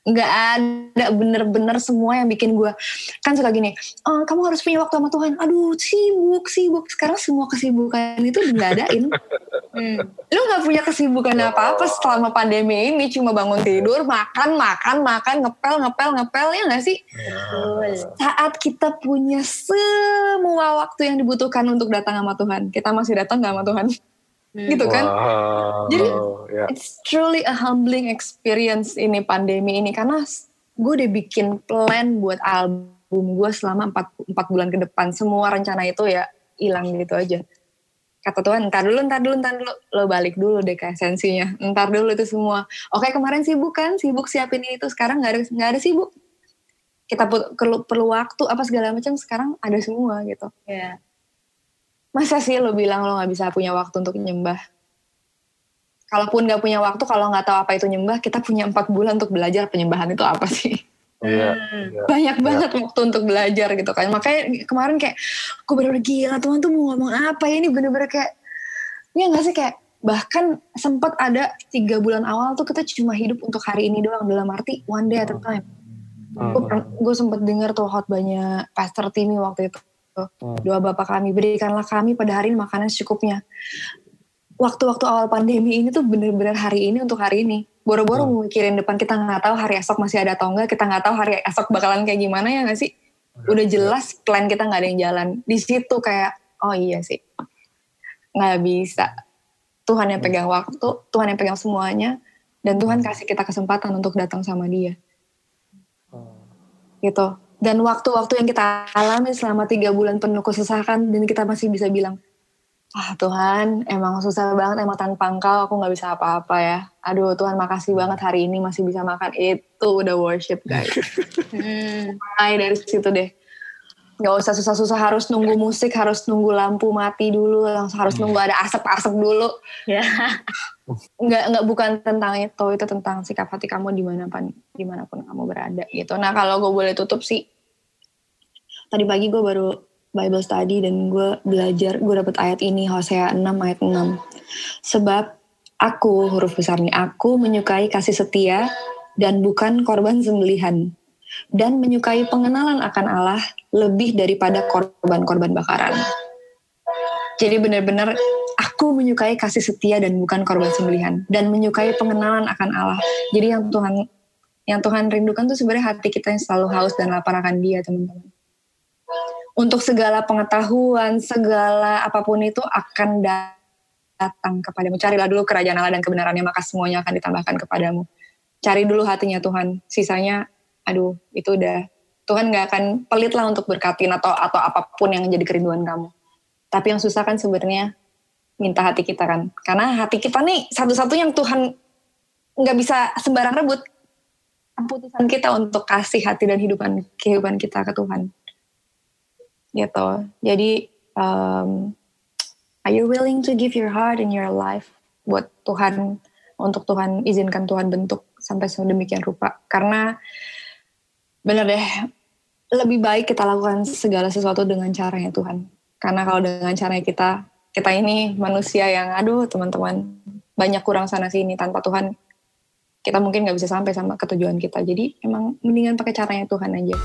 S3: nggak ada bener-bener semua yang bikin gue kan suka gini oh, kamu harus punya waktu sama Tuhan. Aduh sibuk sibuk. Sekarang semua kesibukan itu diadain. Hmm. lu nggak punya kesibukan apa-apa selama pandemi ini cuma bangun tidur makan makan makan ngepel ngepel ngepel ya nggak sih? Saat kita punya semua waktu yang dibutuhkan untuk datang sama Tuhan kita masih datang nggak sama Tuhan. Gitu kan? Wow. jadi yeah. it's truly a humbling experience ini pandemi ini. Karena gue udah bikin plan buat album gue selama empat empat bulan ke depan. Semua rencana itu ya hilang gitu aja. Kata Tuhan ntar dulu ntar dulu ntar dulu. Lo balik dulu deh ke esensinya. Ntar dulu itu semua. Oke kemarin sibuk kan? Sibuk siapin ini itu. Sekarang nggak ada nggak ada sibuk. Kita perlu perlu waktu apa segala macam sekarang ada semua gitu.
S2: Ya yeah
S3: Masa sih lo bilang lo gak bisa punya waktu untuk nyembah? Kalaupun gak punya waktu, kalau gak tahu apa itu nyembah, kita punya empat bulan untuk belajar penyembahan itu apa sih?
S1: Iya,
S3: hmm. iya. Banyak iya. banget waktu untuk belajar gitu kan. Makanya kemarin kayak, gue bener-bener gila Tuhan tuh mau ngomong apa ya ini bener-bener kayak, ya gak sih kayak, bahkan sempat ada tiga bulan awal tuh kita cuma hidup untuk hari ini doang dalam arti one day at a time. Hmm. Gue sempet denger tuh hot banyak Pastor Timmy waktu itu Hmm. Doa Bapak kami, berikanlah kami pada hari ini makanan secukupnya. Waktu-waktu awal pandemi ini tuh bener-bener hari ini untuk hari ini. Boro-boro hmm. mikirin depan kita nggak tahu hari esok masih ada atau enggak, kita nggak tahu hari esok bakalan kayak gimana ya nggak sih? Udah jelas plan kita nggak ada yang jalan. Di situ kayak, oh iya sih, nggak bisa. Tuhan yang pegang waktu, Tuhan yang pegang semuanya, dan Tuhan kasih kita kesempatan untuk datang sama Dia. Gitu dan waktu-waktu yang kita alami selama tiga bulan penuh kesusahan dan kita masih bisa bilang ah Tuhan emang susah banget emang tanpa engkau aku nggak bisa apa-apa ya. Aduh Tuhan makasih banget hari ini masih bisa makan. Itu udah worship guys. Hmm, mulai dari situ deh nggak usah susah-susah harus nunggu musik harus nunggu lampu mati dulu harus nunggu ada asap-asap dulu. Ya nggak nggak bukan tentang itu itu tentang sikap hati kamu di mana pun di mana pun kamu berada gitu. Nah kalau gue boleh tutup sih. Tadi pagi gue baru Bible study dan gue belajar gue dapet ayat ini Hosea 6 ayat 6 sebab aku huruf besarnya aku menyukai kasih setia dan bukan korban sembelihan dan menyukai pengenalan akan Allah lebih daripada korban-korban bakaran jadi benar-benar aku menyukai kasih setia dan bukan korban sembelihan dan menyukai pengenalan akan Allah. Jadi yang Tuhan yang Tuhan rindukan tuh sebenarnya hati kita yang selalu haus dan lapar akan Dia, teman-teman. Untuk segala pengetahuan, segala apa pun itu akan datang kepadamu. Carilah dulu kerajaan Allah dan kebenarannya, maka semuanya akan ditambahkan kepadamu. Cari dulu hatinya Tuhan. Sisanya, aduh, itu udah Tuhan nggak akan pelit lah untuk berkatin atau atau apa pun yang jadi kerinduan kamu. Tapi yang susah kan sebenarnya minta hati kita kan. Karena hati kita nih satu-satu yang Tuhan nggak bisa sembarang rebut. Keputusan kita untuk kasih hati dan hidupan kehidupan kita ke Tuhan. Gitu. Jadi um, are you willing to give your heart and your life buat Tuhan untuk Tuhan izinkan Tuhan bentuk sampai sedemikian rupa. Karena bener deh lebih baik kita lakukan segala sesuatu dengan caranya Tuhan. Karena kalau dengan caranya kita kita ini manusia yang aduh teman-teman banyak kurang sana sini tanpa Tuhan kita mungkin nggak bisa sampai sama ketujuan kita jadi emang mendingan pakai caranya Tuhan aja.